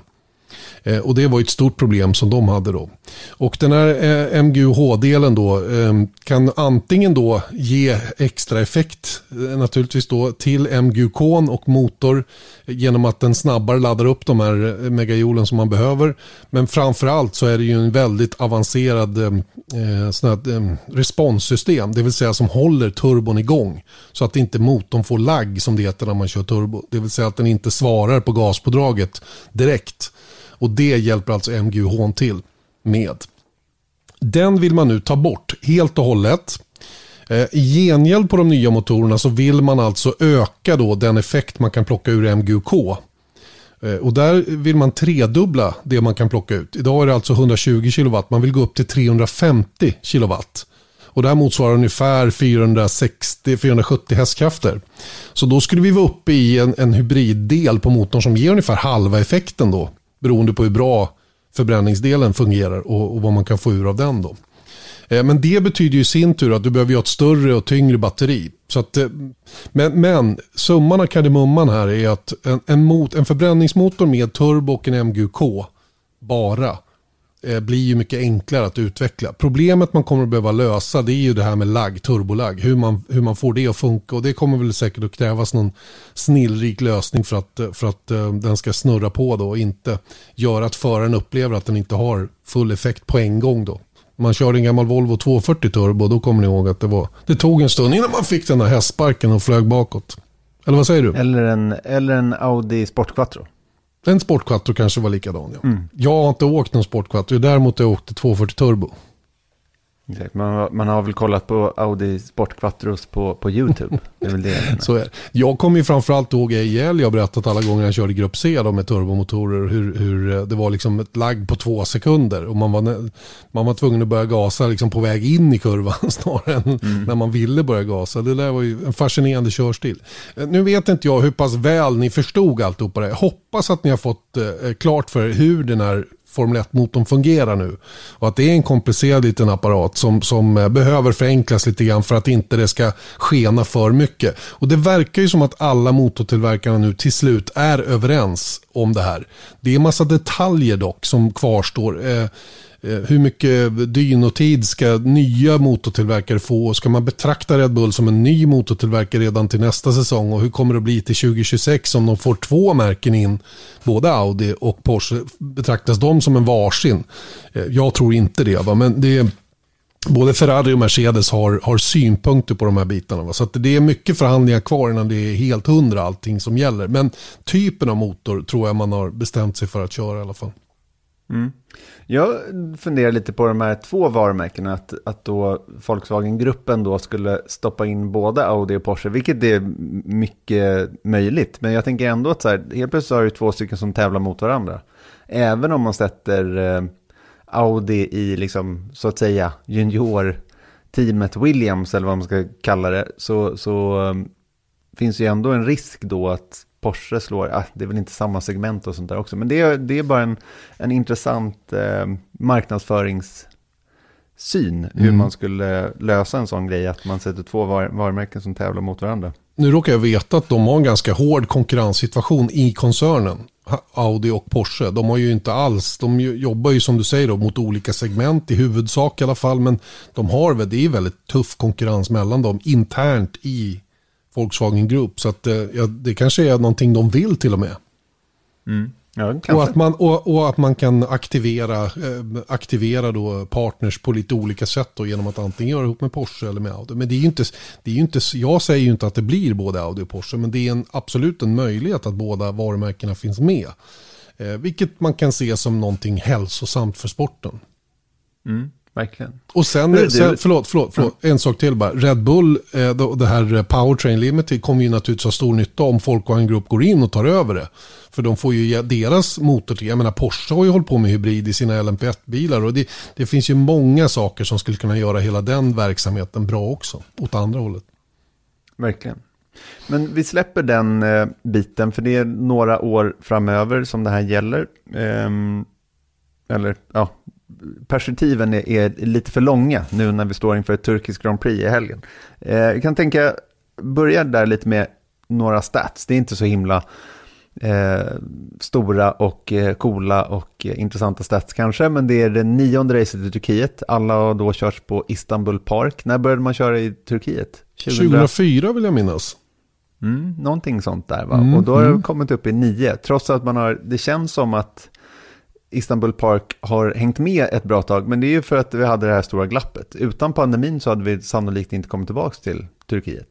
Eh, och det var ett stort problem som de hade då. Och den här eh, MGUH-delen då ehm, kan antingen då ge extra effekt eh, naturligtvis då till MGUK och motor genom att den snabbare laddar upp de här eh, megajoulen som man behöver. Men framförallt så är det ju en väldigt avancerad ehm, eh, här, ehm, responssystem, det vill säga som håller turbon igång. Så att inte motorn får lagg som det heter när man kör turbo. Det vill säga att den inte svarar på gaspådraget direkt. Och det hjälper alltså MGUH till med. Den vill man nu ta bort helt och hållet. Eh, I gengäld på de nya motorerna så vill man alltså öka då den effekt man kan plocka ur MGUK. Eh, och där vill man tredubbla det man kan plocka ut. Idag är det alltså 120 kW, man vill gå upp till 350 kW. Och det här motsvarar ungefär 460-470 hästkrafter. Så då skulle vi vara uppe i en, en hybriddel på motorn som ger ungefär halva effekten då Beroende på hur bra förbränningsdelen fungerar och, och vad man kan få ur av den. Då. Eh, men det betyder ju i sin tur att du behöver ha ett större och tyngre batteri. Så att, eh, men, men summan av kardemumman här är att en, en, mot, en förbränningsmotor med turbo och en MGK bara Eh, blir ju mycket enklare att utveckla. Problemet man kommer att behöva lösa det är ju det här med lagg, turbolag. Hur man, hur man får det att funka och det kommer väl säkert att krävas någon snillrik lösning för att, eh, för att uh, den ska snurra på då och inte göra att föraren upplever att den inte har full effekt på en gång då. Man körde en gammal Volvo 240 turbo då kommer ni ihåg att det var, det tog en stund innan man fick den där hästsparken och flög bakåt. Eller vad säger du? Eller en, eller en Audi Sport Quattro. En sportquattro kanske var likadan. Ja. Mm. Jag har inte åkt någon sportquattro, däremot har jag åkt 240 turbo. Man, man har väl kollat på Audi Sportquattros på, på YouTube. Det är väl det. Så är. Jag kommer ju framförallt ihåg ihjäl, jag har berättat alla gånger jag körde grupp C då med turbomotorer, hur, hur eh, det var liksom ett lagg på två sekunder. Och man var, man var tvungen att börja gasa liksom på väg in i kurvan snarare än mm. när man ville börja gasa. Det där var ju en fascinerande körstil. Eh, nu vet inte jag hur pass väl ni förstod alltihopa det. Jag hoppas att ni har fått eh, klart för er hur den här Formel 1-motorn fungerar nu. Och att det är en komplicerad liten apparat som, som eh, behöver förenklas lite grann för att inte det ska skena för mycket. Och det verkar ju som att alla motortillverkarna nu till slut är överens om det här. Det är massa detaljer dock som kvarstår. Eh, Eh, hur mycket dynotid ska nya motortillverkare få? Ska man betrakta Red Bull som en ny motortillverkare redan till nästa säsong? Och hur kommer det att bli till 2026 om de får två märken in? Både Audi och Porsche. Betraktas de som en varsin? Eh, jag tror inte det. Va? Men det både Ferrari och Mercedes har, har synpunkter på de här bitarna. Va? Så det är mycket förhandlingar kvar innan det är helt hundra allting som gäller. Men typen av motor tror jag man har bestämt sig för att köra i alla fall. Mm. Jag funderar lite på de här två varumärkena, att, att då Volkswagen-gruppen då skulle stoppa in både Audi och Porsche, vilket är mycket möjligt. Men jag tänker ändå att så här, helt plötsligt har du två stycken som tävlar mot varandra. Även om man sätter eh, Audi i, liksom, så att säga, junior-teamet Williams, eller vad man ska kalla det, så, så um, finns ju ändå en risk då att Porsche slår, ah, det är väl inte samma segment och sånt där också, men det är, det är bara en, en intressant eh, marknadsförings syn hur Mm. man skulle lösa en sån grej att man sätter två var varumärken som tävlar mot varandra. Nu råkar jag veta att de har en ganska hård konkurrenssituation i koncernen. Audi och Porsche. De har ju inte alls, de jobbar ju som du säger då, mot olika segment i huvudsak i alla fall. Men de har väl, det är väldigt tuff konkurrens mellan dem internt i Volkswagen Group. Så att, eh, ja, det kanske är någonting de vill till och med. Ja, Och att, man, och, och att man kan aktivera, eh, aktivera då partners på lite olika sätt då, genom att antingen göra ihop med Porsche eller med Audi. Men det är ju inte, det är inte, jag säger ju inte att det blir både Audi och Porsche, men det är en, absolut en möjlighet att båda varumärkena finns med. Eh, vilket man kan se som någonting hälsosamt för sporten. Mm, verkligen. Och sen, sen förlåt, förlåt, förlåt en sak till bara. Red Bull, eh, det här eh, Powertrain Limited kommer ju naturligtvis ha stor nytta om Volkswagen Group går in och tar över det. För de får ju deras motor till, jag menar Porsche har ju hållit på med hybrid i sina LMP1-bilar och det, det finns ju många saker som skulle kunna göra hela den verksamheten bra också, åt andra hållet. Verkligen. Men vi släpper den eh, biten, för det är några år framöver som det här gäller. Ehm, eller, ja, perspektiven är, är lite för långa nu när vi står inför ett turkiskt Grand Prix i helgen. Eh, jag kan tänka, börja där lite med några stats. Det är inte så himla eh, stora och eh, coola och eh, intressanta stats kanske, men det är det nionde racet i Turkiet. Alla har då körts på Istanbul Park. När började man köra i Turkiet? 2004 vill jag minnas. Mm, någonting sånt där va? Mm, och då har mm. det kommit upp i nio. Trots att man har, det känns som att Istanbul Park har hängt med ett bra tag. Men det är ju för att vi hade det här stora glappet. Utan pandemin så hade vi sannolikt inte kommit tillbaka till Turkiet.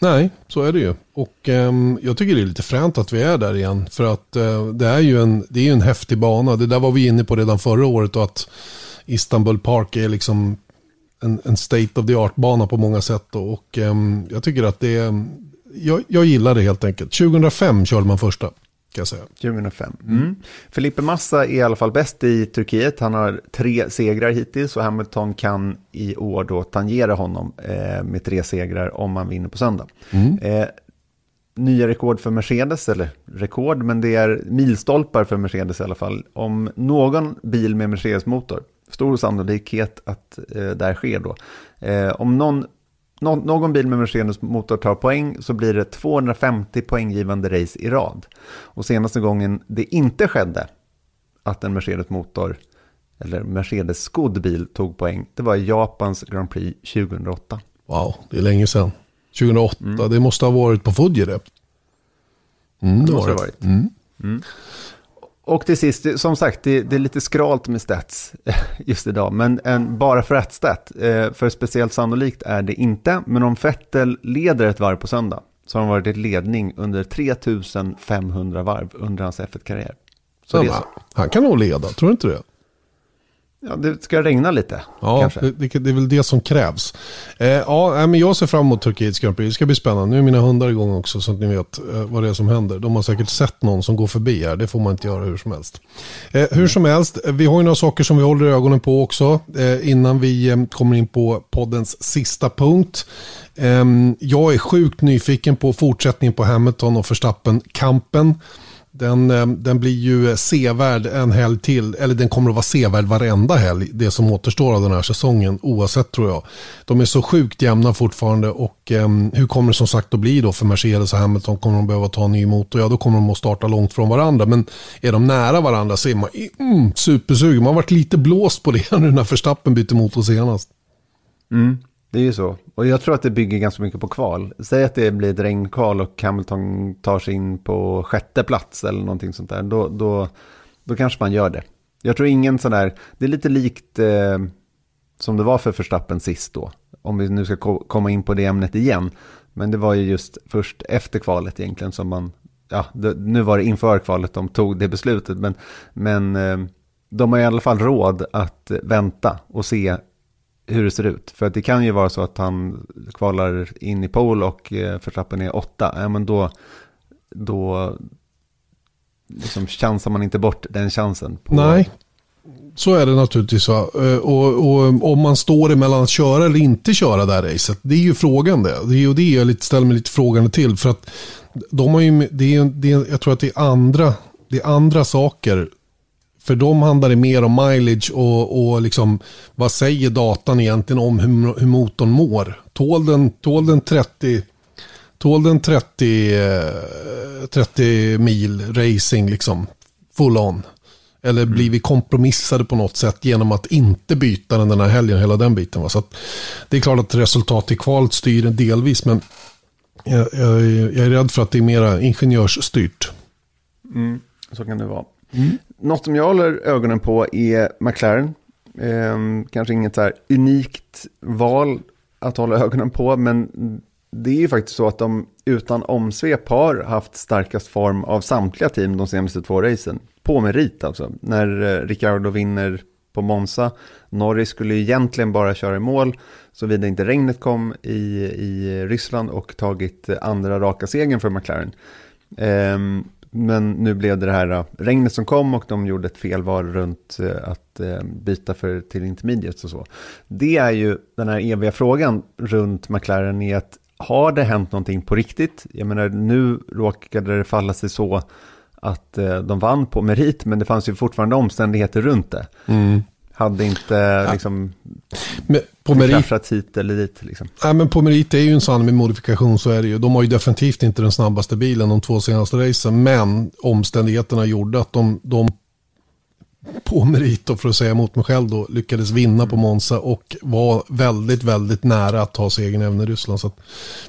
Nej, så är det ju. Och ehm, jag tycker det är lite fränt att vi är där igen. För att eh, det är ju en, det är en häftig bana. Det där var vi inne på redan förra året. Och att Istanbul Park är liksom en, en state of the art-bana på många sätt. då. Och ehm, jag tycker att det är, jag, jag gillar det helt enkelt. 2005 körde man första, kan jag säga. 2005. Mm. Felipe Massa är i alla fall bäst i Turkiet. Han har tre segrar hittills och Hamilton kan i år då tangera honom eh, med tre segrar om han vinner på söndag. Eh, nya rekord för Mercedes, eller rekord, men det är milstolpar för Mercedes i alla fall. Om någon bil med Mercedes-motor, stor sannolikhet att eh, det här sker då. Eh, om någon, nå- någon bil med Mercedes-motor tar poäng så blir det 250 poänggivande race i rad. Och senaste gången det inte skedde att en Mercedes-motor eller Mercedes-skodd bil tog poäng, det var Japans Grand Prix 2008. Wow, det är länge sedan. 2008, det måste ha varit på Fuji Mm, det måste var det det. ha varit. Mm. Och till sist, som sagt, det, det är lite skralt med stats just idag, men en, bara för ett stat, eh, för speciellt sannolikt är det inte, men om Vettel leder ett varv på söndag, så har han varit i ledning under 3500 varv under hans F1-karriär. Så Ja, det är så. Han kan nog leda, tror du inte det? Ja, det ska regna lite, Ja, det, det, det är väl det som krävs. Eh, ja, men jag ser fram emot Turkiets Grand Prix. Det ska bli spännande. Nu är mina hundar igång också så att ni vet eh, vad det är som händer. De har säkert sett någon som går förbi här. Det får man inte göra hur som helst. Eh, hur som helst, eh, vi har ju några saker som vi håller ögonen på också. Eh, innan vi eh, kommer in på poddens sista punkt. Eh, jag är sjukt nyfiken på fortsättningen på Hamilton och Verstappen-kampen. Den, eh, den blir ju sevärd en helg till, eller den kommer att vara sevärd varenda helg, det som återstår av den här säsongen, oavsett tror jag. De är så sjukt jämna fortfarande och eh, hur kommer det som sagt att bli då för Mercedes och Hamilton? Kommer de behöva ta en ny motor? Ja, då kommer de att starta långt från varandra, men är de nära varandra så är man mm, supersugen. Man har varit lite blåst på det nu när Verstappen bytte motor senast. Mm, det är ju så. Och jag tror att det bygger ganska mycket på kval. Säg att det blir ett regnkval och Hamilton tar sig in på sjätte plats eller någonting sånt där. Då, då, då kanske man gör det. Jag tror ingen sån där, det är lite likt eh, som det var för Verstappen sist då. Om vi nu ska ko- komma in på det ämnet igen. Men det var ju just först efter kvalet egentligen som man, ja, det, nu var det inför kvalet de tog det beslutet. Men, men eh, de har i alla fall råd att vänta och se hur det ser ut. För att det kan ju vara så att han kvalar in i pole och eh, förtrappen är åtta. Ja, men då, då liksom chansar man inte bort den chansen. På, Nej, så är det naturligtvis. Va? Eh, och, och om man står emellan att köra eller inte köra det här racet, det är ju frågan det. Det är ju det jag lite, ställer mig lite frågande till. För att De har ju, det är, det är, jag tror att det är, andra, det är andra saker. För dem handlar det mer om mileage och, och liksom, vad säger datan egentligen om hur, hur motorn mår. Tål den, tål den 30 Tål den 30, 30 eh, mil racing liksom full on? Eller blir mm. vi kompromissade på något sätt genom att inte byta den den här helgen, hela den biten. Va? Så det är klart att resultat i kvalet styr delvis, men jag, jag, jag, är rädd för att det är mera ingenjörsstyrt. Mm, så kan det vara. Mm. Något som jag håller ögonen på är McLaren. Eh, kanske inget så här unikt val att hålla ögonen på, men det är ju faktiskt så att de utan omsvep har haft starkast form av samtliga team de senaste två racen. På merit alltså. När eh, Ricciardo vinner på Monza. Norris skulle egentligen bara köra i mål såvida inte regnet kom i, i Ryssland och tagit eh, andra raka segern för McLaren. Um, men nu blev det det här äh, regnet som kom och de gjorde ett felval runt äh, att äh, byta för, till intermediates och så. Det är ju den här eviga frågan runt McLaren i att har det hänt någonting på riktigt? Jag menar, nu råkade det falla sig så att de vann på merit, men det fanns ju fortfarande omständigheter runt det. Mm. Hade inte ja. liksom men på merit, hit eller dit. Liksom. Ja, men på merit är ju en sann med modifikation, så är det ju. De har ju definitivt inte den snabbaste bilen de två senaste racen, men omständigheterna gjorde att de, de på merit då, för att säga emot mig själv då, lyckades vinna på Monza och var väldigt, väldigt nära att ta segern även i Ryssland. Så att,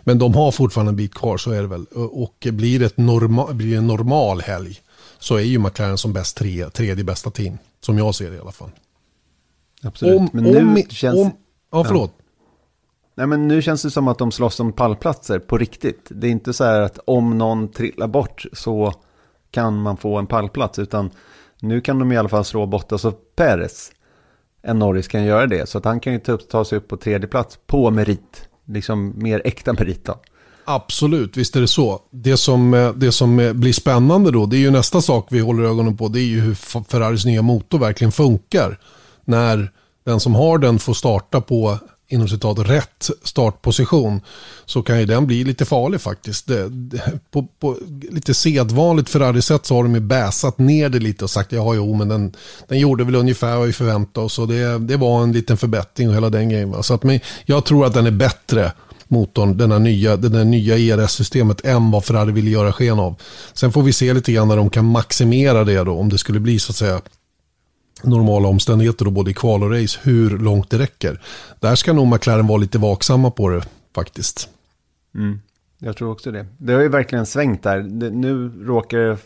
men de har fortfarande en bit kvar, så är det väl. Och blir det ett norma, blir en normal helg så är ju McLaren som bäst tre, tredje bästa team. Som jag ser det i alla fall. Absolut, om, men nu om, känns... Om, ja, förlåt. Ja. Nej, men nu känns det som att de slåss om pallplatser på riktigt. Det är inte så här att om någon trillar bort så kan man få en pallplats, utan nu kan de i alla fall slå Bottas och Perez. En Norris kan göra det. Så att han kan ju ta, ta sig upp på tredje plats på merit. Liksom mer äkta merit då. Absolut, visst är det så. Det som, eh, det som eh, blir spännande då, det är ju nästa sak vi håller ögonen på. Det är ju hur Ferraris nya motor verkligen funkar. När den som har den får starta på inom citat rätt startposition så kan ju den bli lite farlig faktiskt. Det, det, på, på, lite sedvanligt Ferrari-sätt så har de ju bäsat ner det lite och sagt ja jo men den, den gjorde väl ungefär vad vi förväntade oss och det, det var en liten förbättring och hela den grejen. Så att, men jag tror att den är bättre motorn, den här nya, den här nya ERS-systemet än vad Ferrari ville göra sken av. Sen får vi se lite grann när de kan maximera det då, om det skulle bli så att säga normala omständigheter, då, både i kval och race, hur långt det räcker. Där ska nog McLaren vara lite vaksamma på det faktiskt. Mm. Jag tror också det. Det har ju verkligen svängt där. Det, nu råkar det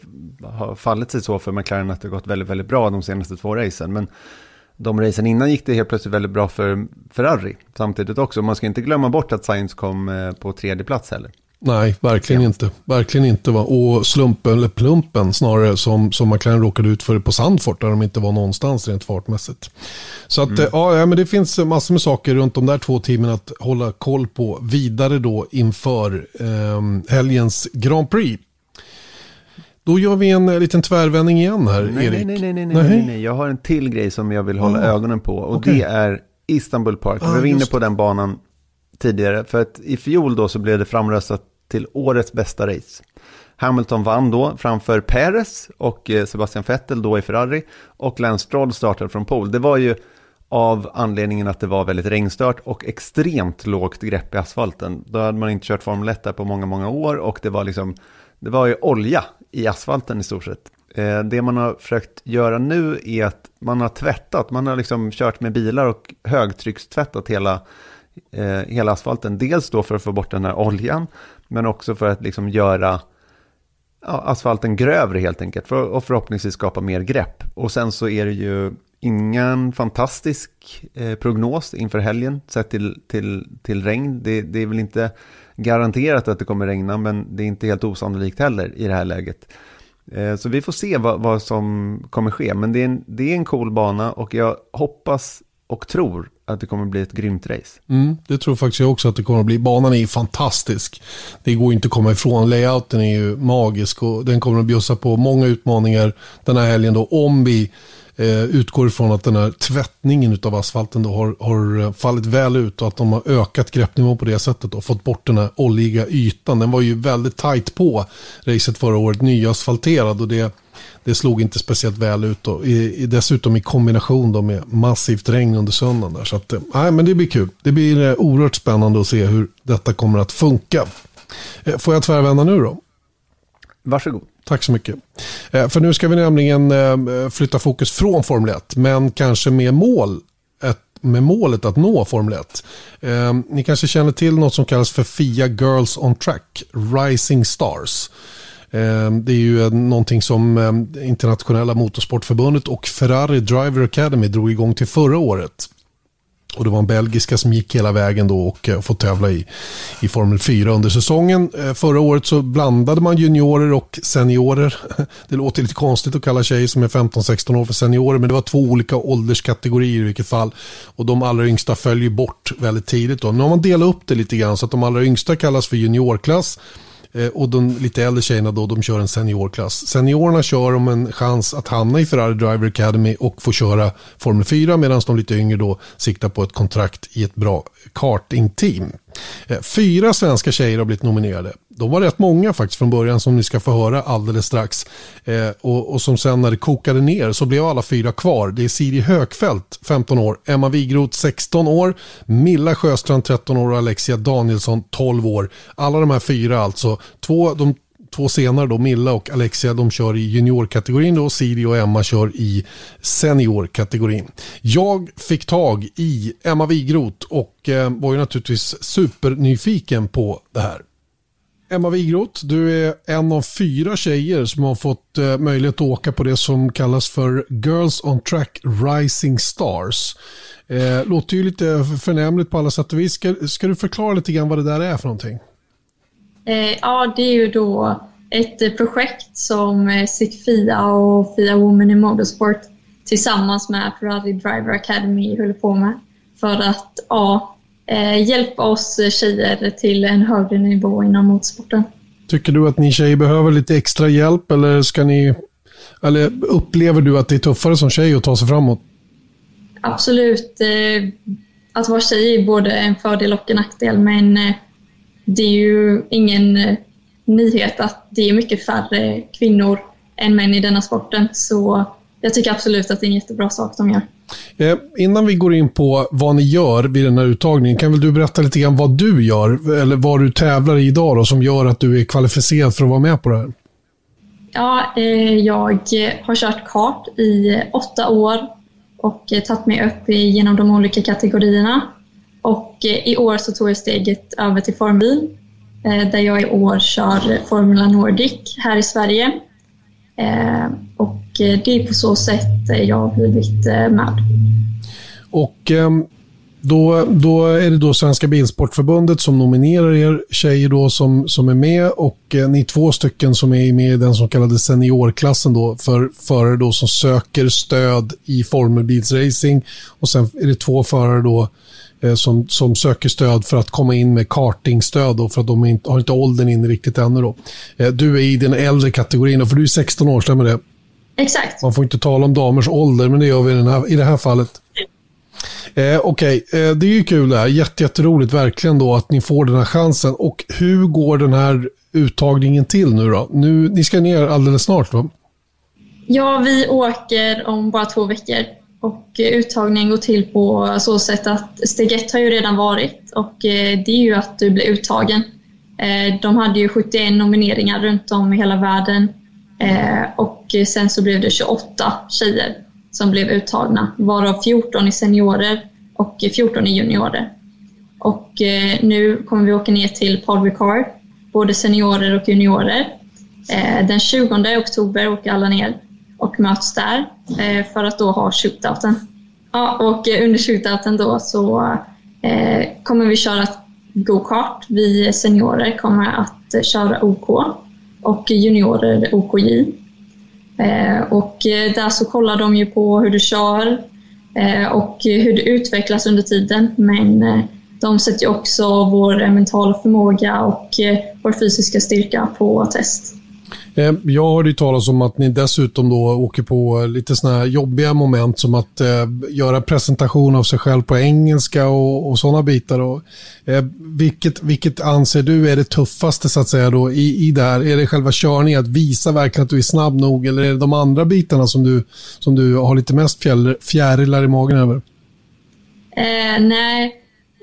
ha fallit sig så för McLaren att det har gått väldigt, väldigt bra de senaste två racen. Men de racen innan gick det helt plötsligt väldigt bra för Ferrari samtidigt också. Man ska inte glömma bort att Sainz kom eh, på tredje plats heller. Nej, verkligen ja. inte. Verkligen inte. Va? Och slumpen, eller plumpen snarare, som, som McLaren råkade ut för på Sandfort, där de inte var någonstans rent fartmässigt. Så att, mm. ja, men det finns massor med saker runt de där två teamen att hålla koll på vidare då inför eh, helgens Grand Prix. Då gör vi en liten tvärvändning igen här, nej, Erik. Nej nej nej, nej, nej, nej, Jag har en till grej som jag vill hålla ah, ögonen på. Och okay. det är Istanbul Park. Ah, vi var inne på den banan tidigare. För att i fjol då så blev det framröstat till årets bästa race. Hamilton vann då framför Perez och eh, Sebastian Vettel då i Ferrari och Lance Stroll startade från pole. Det var ju av anledningen att det var väldigt regnstört och extremt lågt grepp i asfalten. Då hade man inte kört Formel 1 där på många, många år och det var liksom, det var ju olja i asfalten i stort sett. Eh, det man har försökt göra nu är att man har tvättat, man har liksom kört med bilar och högtryckstvättat hela, eh, hela asfalten. Dels då för att få bort den här oljan, men också för att liksom göra ja, asfalten grövre helt enkelt. För, och förhoppningsvis skapa mer grepp. Och sen så är det ju ingen fantastisk eh, prognos inför helgen sett till, till, till regn. Det, det, är väl inte garanterat att det kommer regna, men det är inte helt osannolikt heller i det här läget. Eh, så vi får se vad, vad som kommer ske. Men det är, en, det är en cool bana och jag hoppas och tror att det kommer bli ett grymt race. Mm, det tror faktiskt jag också att det kommer att bli. Banan är ju fantastisk. Det går inte att komma ifrån. Layouten är ju magisk och den kommer att bjussa på många utmaningar den här helgen då. Om vi eh, utgår ifrån att den här tvättningen av asfalten då har, har eh, fallit väl ut och att de har ökat greppnivån på det sättet och fått bort den här oljiga ytan. Den var ju väldigt tajt på racet förra året, nyasfalterad och det det slog inte speciellt väl ut. Då. I, i, dessutom i kombination då med massivt regn under söndagen. Där. Så att, eh, nej, men det blir kul. Det blir eh, oerhört spännande att se hur detta kommer att funka. Eh, får jag tvärvända nu då? Varsågod. Tack så mycket. För nu ska vi nämligen flytta fokus från Formel 1, men kanske med mål med målet att nå Formel 1. Eh, ni kanske känner till något som kallas för FIA Girls on Track, Rising Stars. Ehm, det är ju någonting som ehm, internationella motorsportförbundet och Ferrari Driver Academy drog igång till förra året. Och det var en belgiska som gick hela vägen då och eh, fått tävla i, i Formel 4 under säsongen. Eh, förra året så blandade man juniorer och seniorer. Det låter lite konstigt att kalla tjejer som är 15-16 år för seniorer, men det var två olika ålderskategorier i vilket fall. Och de allra yngsta följer bort väldigt tidigt. Då. Nu har man delat upp det lite grann så att de allra yngsta kallas för juniorklass Eh, och de lite äldre tjejerna då, de kör en seniorklass. Seniorerna kör om en chans att hamna i Ferrari Driver Academy och få köra Formel 4 medan de lite yngre då siktar på ett kontrakt i ett bra kartingteam. Eh, fyra svenska tjejer har blivit nominerade. De var rätt många faktiskt från början som ni ska få höra alldeles strax. Eh, och, och, som sen när det kokade ner så blev alla fyra kvar. Det är Siri Högfeldt, 15 år, Emma Wigroth, 16 år, Milla Sjöstrand, 13 år och Alexia Danielsson, 12 år. Alla de här fyra alltså. Två, de två senare då, Milla och Alexia, de kör i juniorkategorin då. Siri och Emma kör i seniorkategorin. Jag fick tag i Emma Wigroth och eh, var ju naturligtvis supernyfiken på det här. Emma Wigroth, du är en av fyra tjejer som har fått eh, möjlighet att åka på det som kallas för Girls on Track Rising Stars. Eh, låter ju lite förnämligt på alla sätt och vis. Ska, ska du förklara lite grann vad det där är för någonting? Eh, ja, det är ju då ett eh, projekt som eh, Fia och Fia Women in Motorsport tillsammans med Ferrari Driver Academy håller på med för att ja, hjälpa oss tjejer till en högre nivå inom motorsporten. Tycker du att ni tjejer behöver lite extra hjälp eller ska ni eller upplever du att det är tuffare som tjej att ta sig framåt? Absolut. Att vara tjej är både en fördel och en nackdel men det är ju ingen eh, nyhet att det är mycket färre kvinnor än män i denna sporten. Så jag tycker absolut att det är en jättebra sak de gör. Eh, innan vi går in på vad ni gör vid den här uttagningen, kan väl du berätta lite grann vad du gör, eller vad du tävlar i idag då, som gör att du är kvalificerad för att vara med på det här? Ja, eh, jag har kört kart i åtta år och eh, tagit mig upp genom de olika kategorierna. Och eh, i år så tog jag steget över till Formbil eh, där jag i år kör Formula Nordic här i Sverige. Eh, och eh, det är på så sätt eh, jag har blivit med. Och ehm, då, då är det då Svenska Bilsportförbundet som nominerar er tjejer då som, som är med och ni är två stycken som är med i den så kallade seniorklassen då för förare då som söker stöd i formelbilsracing och sen är det två förare då som, som söker stöd för att komma in med kartingstöd då, för att de inte, har inte åldern in riktigt ännu. Då. Eh, du är i den äldre kategorin, för du är 16 år, stämmer det? Exakt. Man får inte tala om damers ålder, men det gör vi i, här, i det här fallet. Eh, Okej, okay. eh, det är ju kul det här. Jätte, jätteroligt verkligen då att ni får den här chansen. Och hur går den här uttagningen till nu då? Nu, ni ska ner alldeles snart va? Ja, vi åker om bara två veckor. Och eh, uttagningen går till på så sätt att steg ett har ju redan varit och eh, det är ju att du blir uttagen. Eh, de hade ju 71 nomineringar runt om i hela världen och sen så blev det 28 tjejer som blev uttagna, varav 14 är seniorer och 14 är juniorer. Och nu kommer vi åka ner till Paul Ricard, både seniorer och juniorer. Den 20 oktober åker alla ner och möts där eh, för att då ha shootouten. Ja, och eh, under shootouten då så eh, kommer vi köra go-kart. Vi seniorer kommer att köra OK och juniorer OKJ. Och där så kollar de ju på hur du kör, och hur du utvecklas under tiden. Men de sätter ju också vår mentala förmåga och vår fysiska styrka på test. Eh, jag hörde ju talas om att ni dessutom då åker på lite sådana här jobbiga moment som att eh, göra presentation av sig själv på engelska och, och sådana bitar. Och, eh, vilket, vilket anser du är det tuffaste så att säga då i, i det här? Är det själva körningen, att visa verkligen att du är snabb nog eller är det de andra bitarna som du, som du har lite mest fjär, fjärilar i magen över? Eh, nej,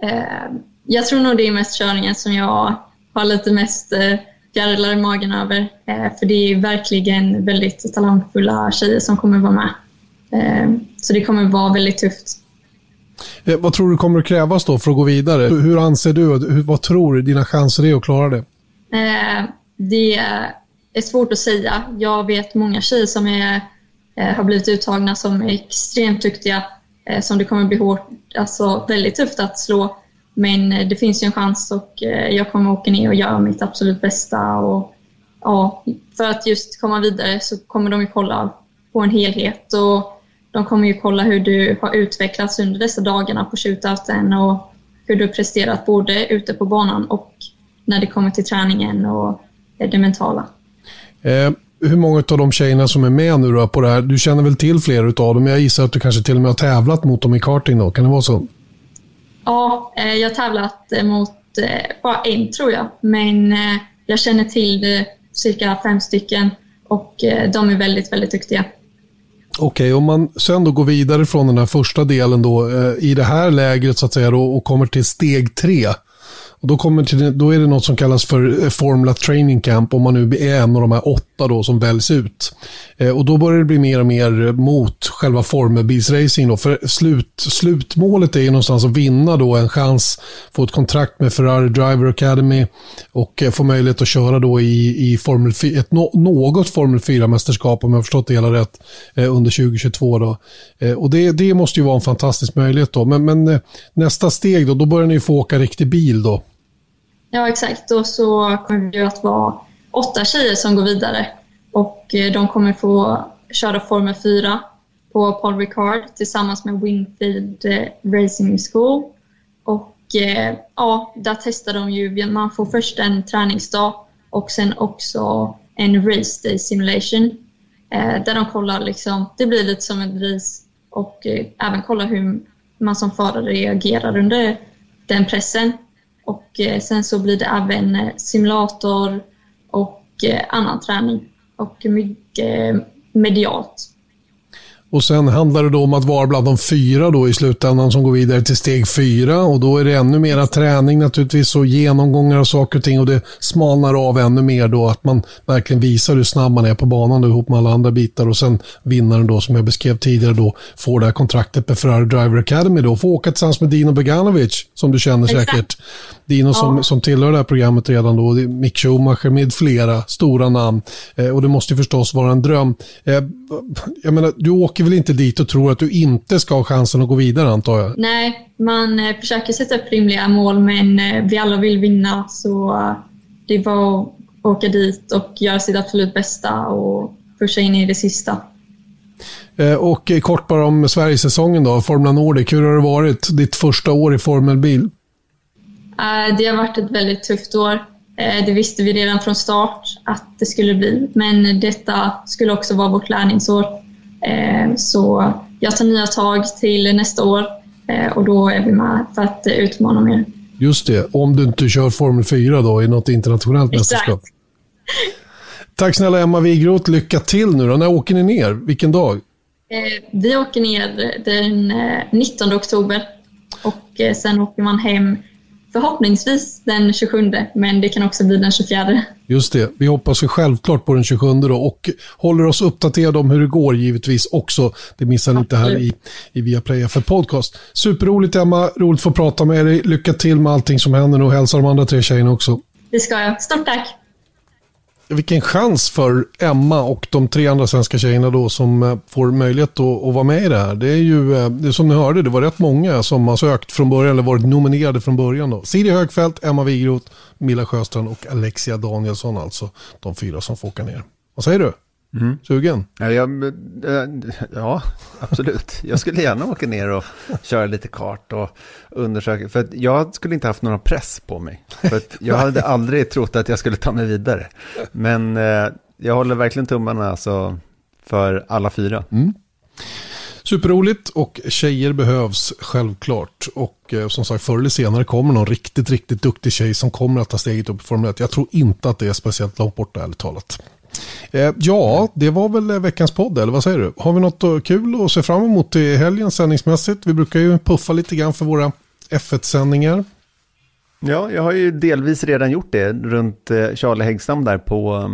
eh, jag tror nog det är mest körningen som jag har lite mest eh, fjärilar i magen över. Eh, för det är verkligen väldigt talangfulla tjejer som kommer vara med. Eh, så det kommer vara väldigt tufft. Eh, vad tror du kommer att krävas då för att gå vidare? Hur anser du, vad tror du dina chanser är att klara det? Det är svårt att säga. Jag vet många tjejer som är, har blivit uttagna som är extremt duktiga, som det kommer bli hårt, alltså väldigt tufft att slå. Men eh, det finns ju en chans och eh, jag kommer åka ner och göra mitt absolut bästa. Och, ja, för att just komma vidare så kommer de ju kolla på en helhet och de kommer ju kolla hur du har utvecklats under dessa dagarna på shootouten och hur du har presterat både ute på banan och när det kommer till träningen och eh, det mentala. Eh, hur många av de tjejerna som är med nu då på det här, du känner väl till flera av dem? Jag gissar att du kanske till och med har tävlat mot dem i karting då, kan det vara så? Ja, eh, jag har tävlat eh, mot eh, bara en tror jag, men jag känner till cirka fem stycken och de är väldigt, väldigt duktiga. Okej, okay, om man sen då går vidare från den här första delen då i det här lägret så att säga då, och kommer till steg tre. Och då, kommer till, då är det något som kallas för Formula Training Camp om man nu är en av de här åtta då som väljs ut. Eh, och då börjar det bli mer och mer mot själva formelbilsracing. Då. För slut, slutmålet är ju någonstans att vinna då en chans, få ett kontrakt med Ferrari Driver Academy och eh, få möjlighet att köra då i, i Formel 4, ett, något Formel 4-mästerskap om jag har förstått det hela rätt eh, under 2022. Då. Eh, och det, det måste ju vara en fantastisk möjlighet då. Men, men eh, nästa steg då, då börjar ni få åka riktig bil då. Ja, exakt. Och så kommer det att vara åtta tjejer som går vidare. Och eh, de kommer få köra Formel 4 på Paul Ricard tillsammans med Wingfield eh, Racing School. Och eh, ja, där testar de ju, man får först en träningsdag och sen också en race day simulation. Där de kollar liksom, det blir lite som ett race och även kollar hur man som förare reagerar under den pressen. Och sen så blir det även simulator och annan träning och mycket medialt. Och sen handlar det då om att vara bland de fyra då i slutändan som går vidare till steg fyra och då är det ännu mera träning naturligtvis och genomgångar av saker och ting och det smalnar av ännu mer då att man verkligen visar hur snabb man är på banan då, ihop med alla andra bitar och sen vinnaren då som jag beskrev tidigare då får det här kontraktet med Ferrari Driver Academy då och får åka tillsammans med Dino Beganovic som du känner Exakt. säkert. Dino ja. som, som tillhör det här programmet redan då, Mick Schumacher med flera stora namn eh, och det måste ju förstås vara en dröm. Eh, jag menar, du åker väl inte dit och tror att du inte ska ha chansen att gå vidare antar jag? Nej, man eh, försöker sätta upp rimliga mål men eh, vi alla vill vinna så eh, det var att åka dit och göra sitt absolut bästa och pusha in i det sista. Och kort bara om Sverigesäsongen då, Formula Nordic. Hur har det varit ditt första år i formelbil? Det har varit ett väldigt tufft år. Det visste vi redan från start att det skulle bli, men detta skulle också vara vårt lärningsår. Eh, så jag tar nya tag till nästa år eh, och då är vi med för att utmana mer. Just det, om du inte kör Formel 4 då i något internationellt mästerskap. Tack snälla Emma Wigroth, lycka till nu då. När åker ni ner? Vilken dag? Eh, vi åker ner den 19 oktober och sen åker man hem förhoppningsvis den 27, men det kan också bli den 24. Just det. Vi hoppas ju självklart på den 27 då och håller oss uppdaterade om hur det går givetvis också. Det missar ni inte här i, i Viaplay för podcast. Superroligt Emma, roligt att få prata med dig. Lycka till med allting som händer och hälsa de andra tre tjejerna också. Det ska jag. Stort tack! Vilken chans för Emma och de tre andra svenska tjejerna då som eh, får möjlighet att, att vara med i det här. Det är ju, eh, det är som ni hörde, det var rätt många som har sökt från början eller varit nominerade från början. Då. Siri Högfeldt, Emma Wigroth, Milla Sjöstrand och Alexia Danielsson alltså. De fyra som får åka ner. Vad säger du? Mm. Sugen? Ja, jag, eh, ja, absolut. Jag skulle gärna åka ner och köra lite kart och undersöka. För jag skulle inte haft någon press på mig. För jag hade aldrig trott att jag skulle ta mig vidare. Men eh, jag håller verkligen tummarna alltså, för alla fyra. Mm. Superroligt och tjejer behövs självklart. Och eh, som sagt förr eller senare kommer någon riktigt, riktigt duktig tjej som kommer att ta steget upp i Formel 1. Jag tror inte att det är speciellt långt borta ärligt talat. Eh, ja, det var väl eh, veckans podd, eller vad säger du? Har vi något eh, kul att se fram emot i helgen sändningsmässigt? Vi brukar ju puffa lite grann för våra F1-sändningar. Ja, jag har ju delvis redan gjort det runt Charlie Häggstam där på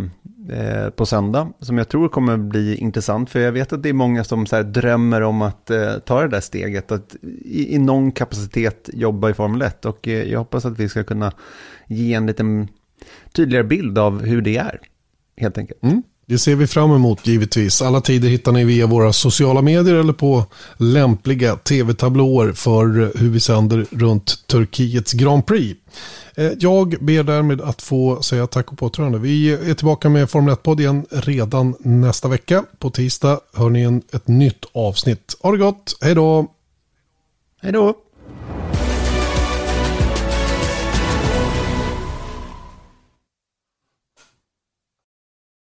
Eh, på söndag som jag tror kommer bli intressant. För jag vet att det är många som så drömmer om att eh, ta det där steget. Att i, i någon kapacitet jobba i Formel 1. Och eh, jag hoppas att vi ska kunna ge en liten tydligare bild av hur det är. Helt enkelt. Mm. Det ser vi fram emot givetvis. Alla tider hittar ni via våra sociala medier eller på lämpliga tv-tablåer för hur vi sänder runt Turkiets Grand Prix. Eh, jag ber därmed att få säga tack och påtrörande. Vi är tillbaka med Formel 1-podd igen redan nästa vecka. På tisdag hör ni en, ett nytt avsnitt. Ha det gott, hej då! Hej då!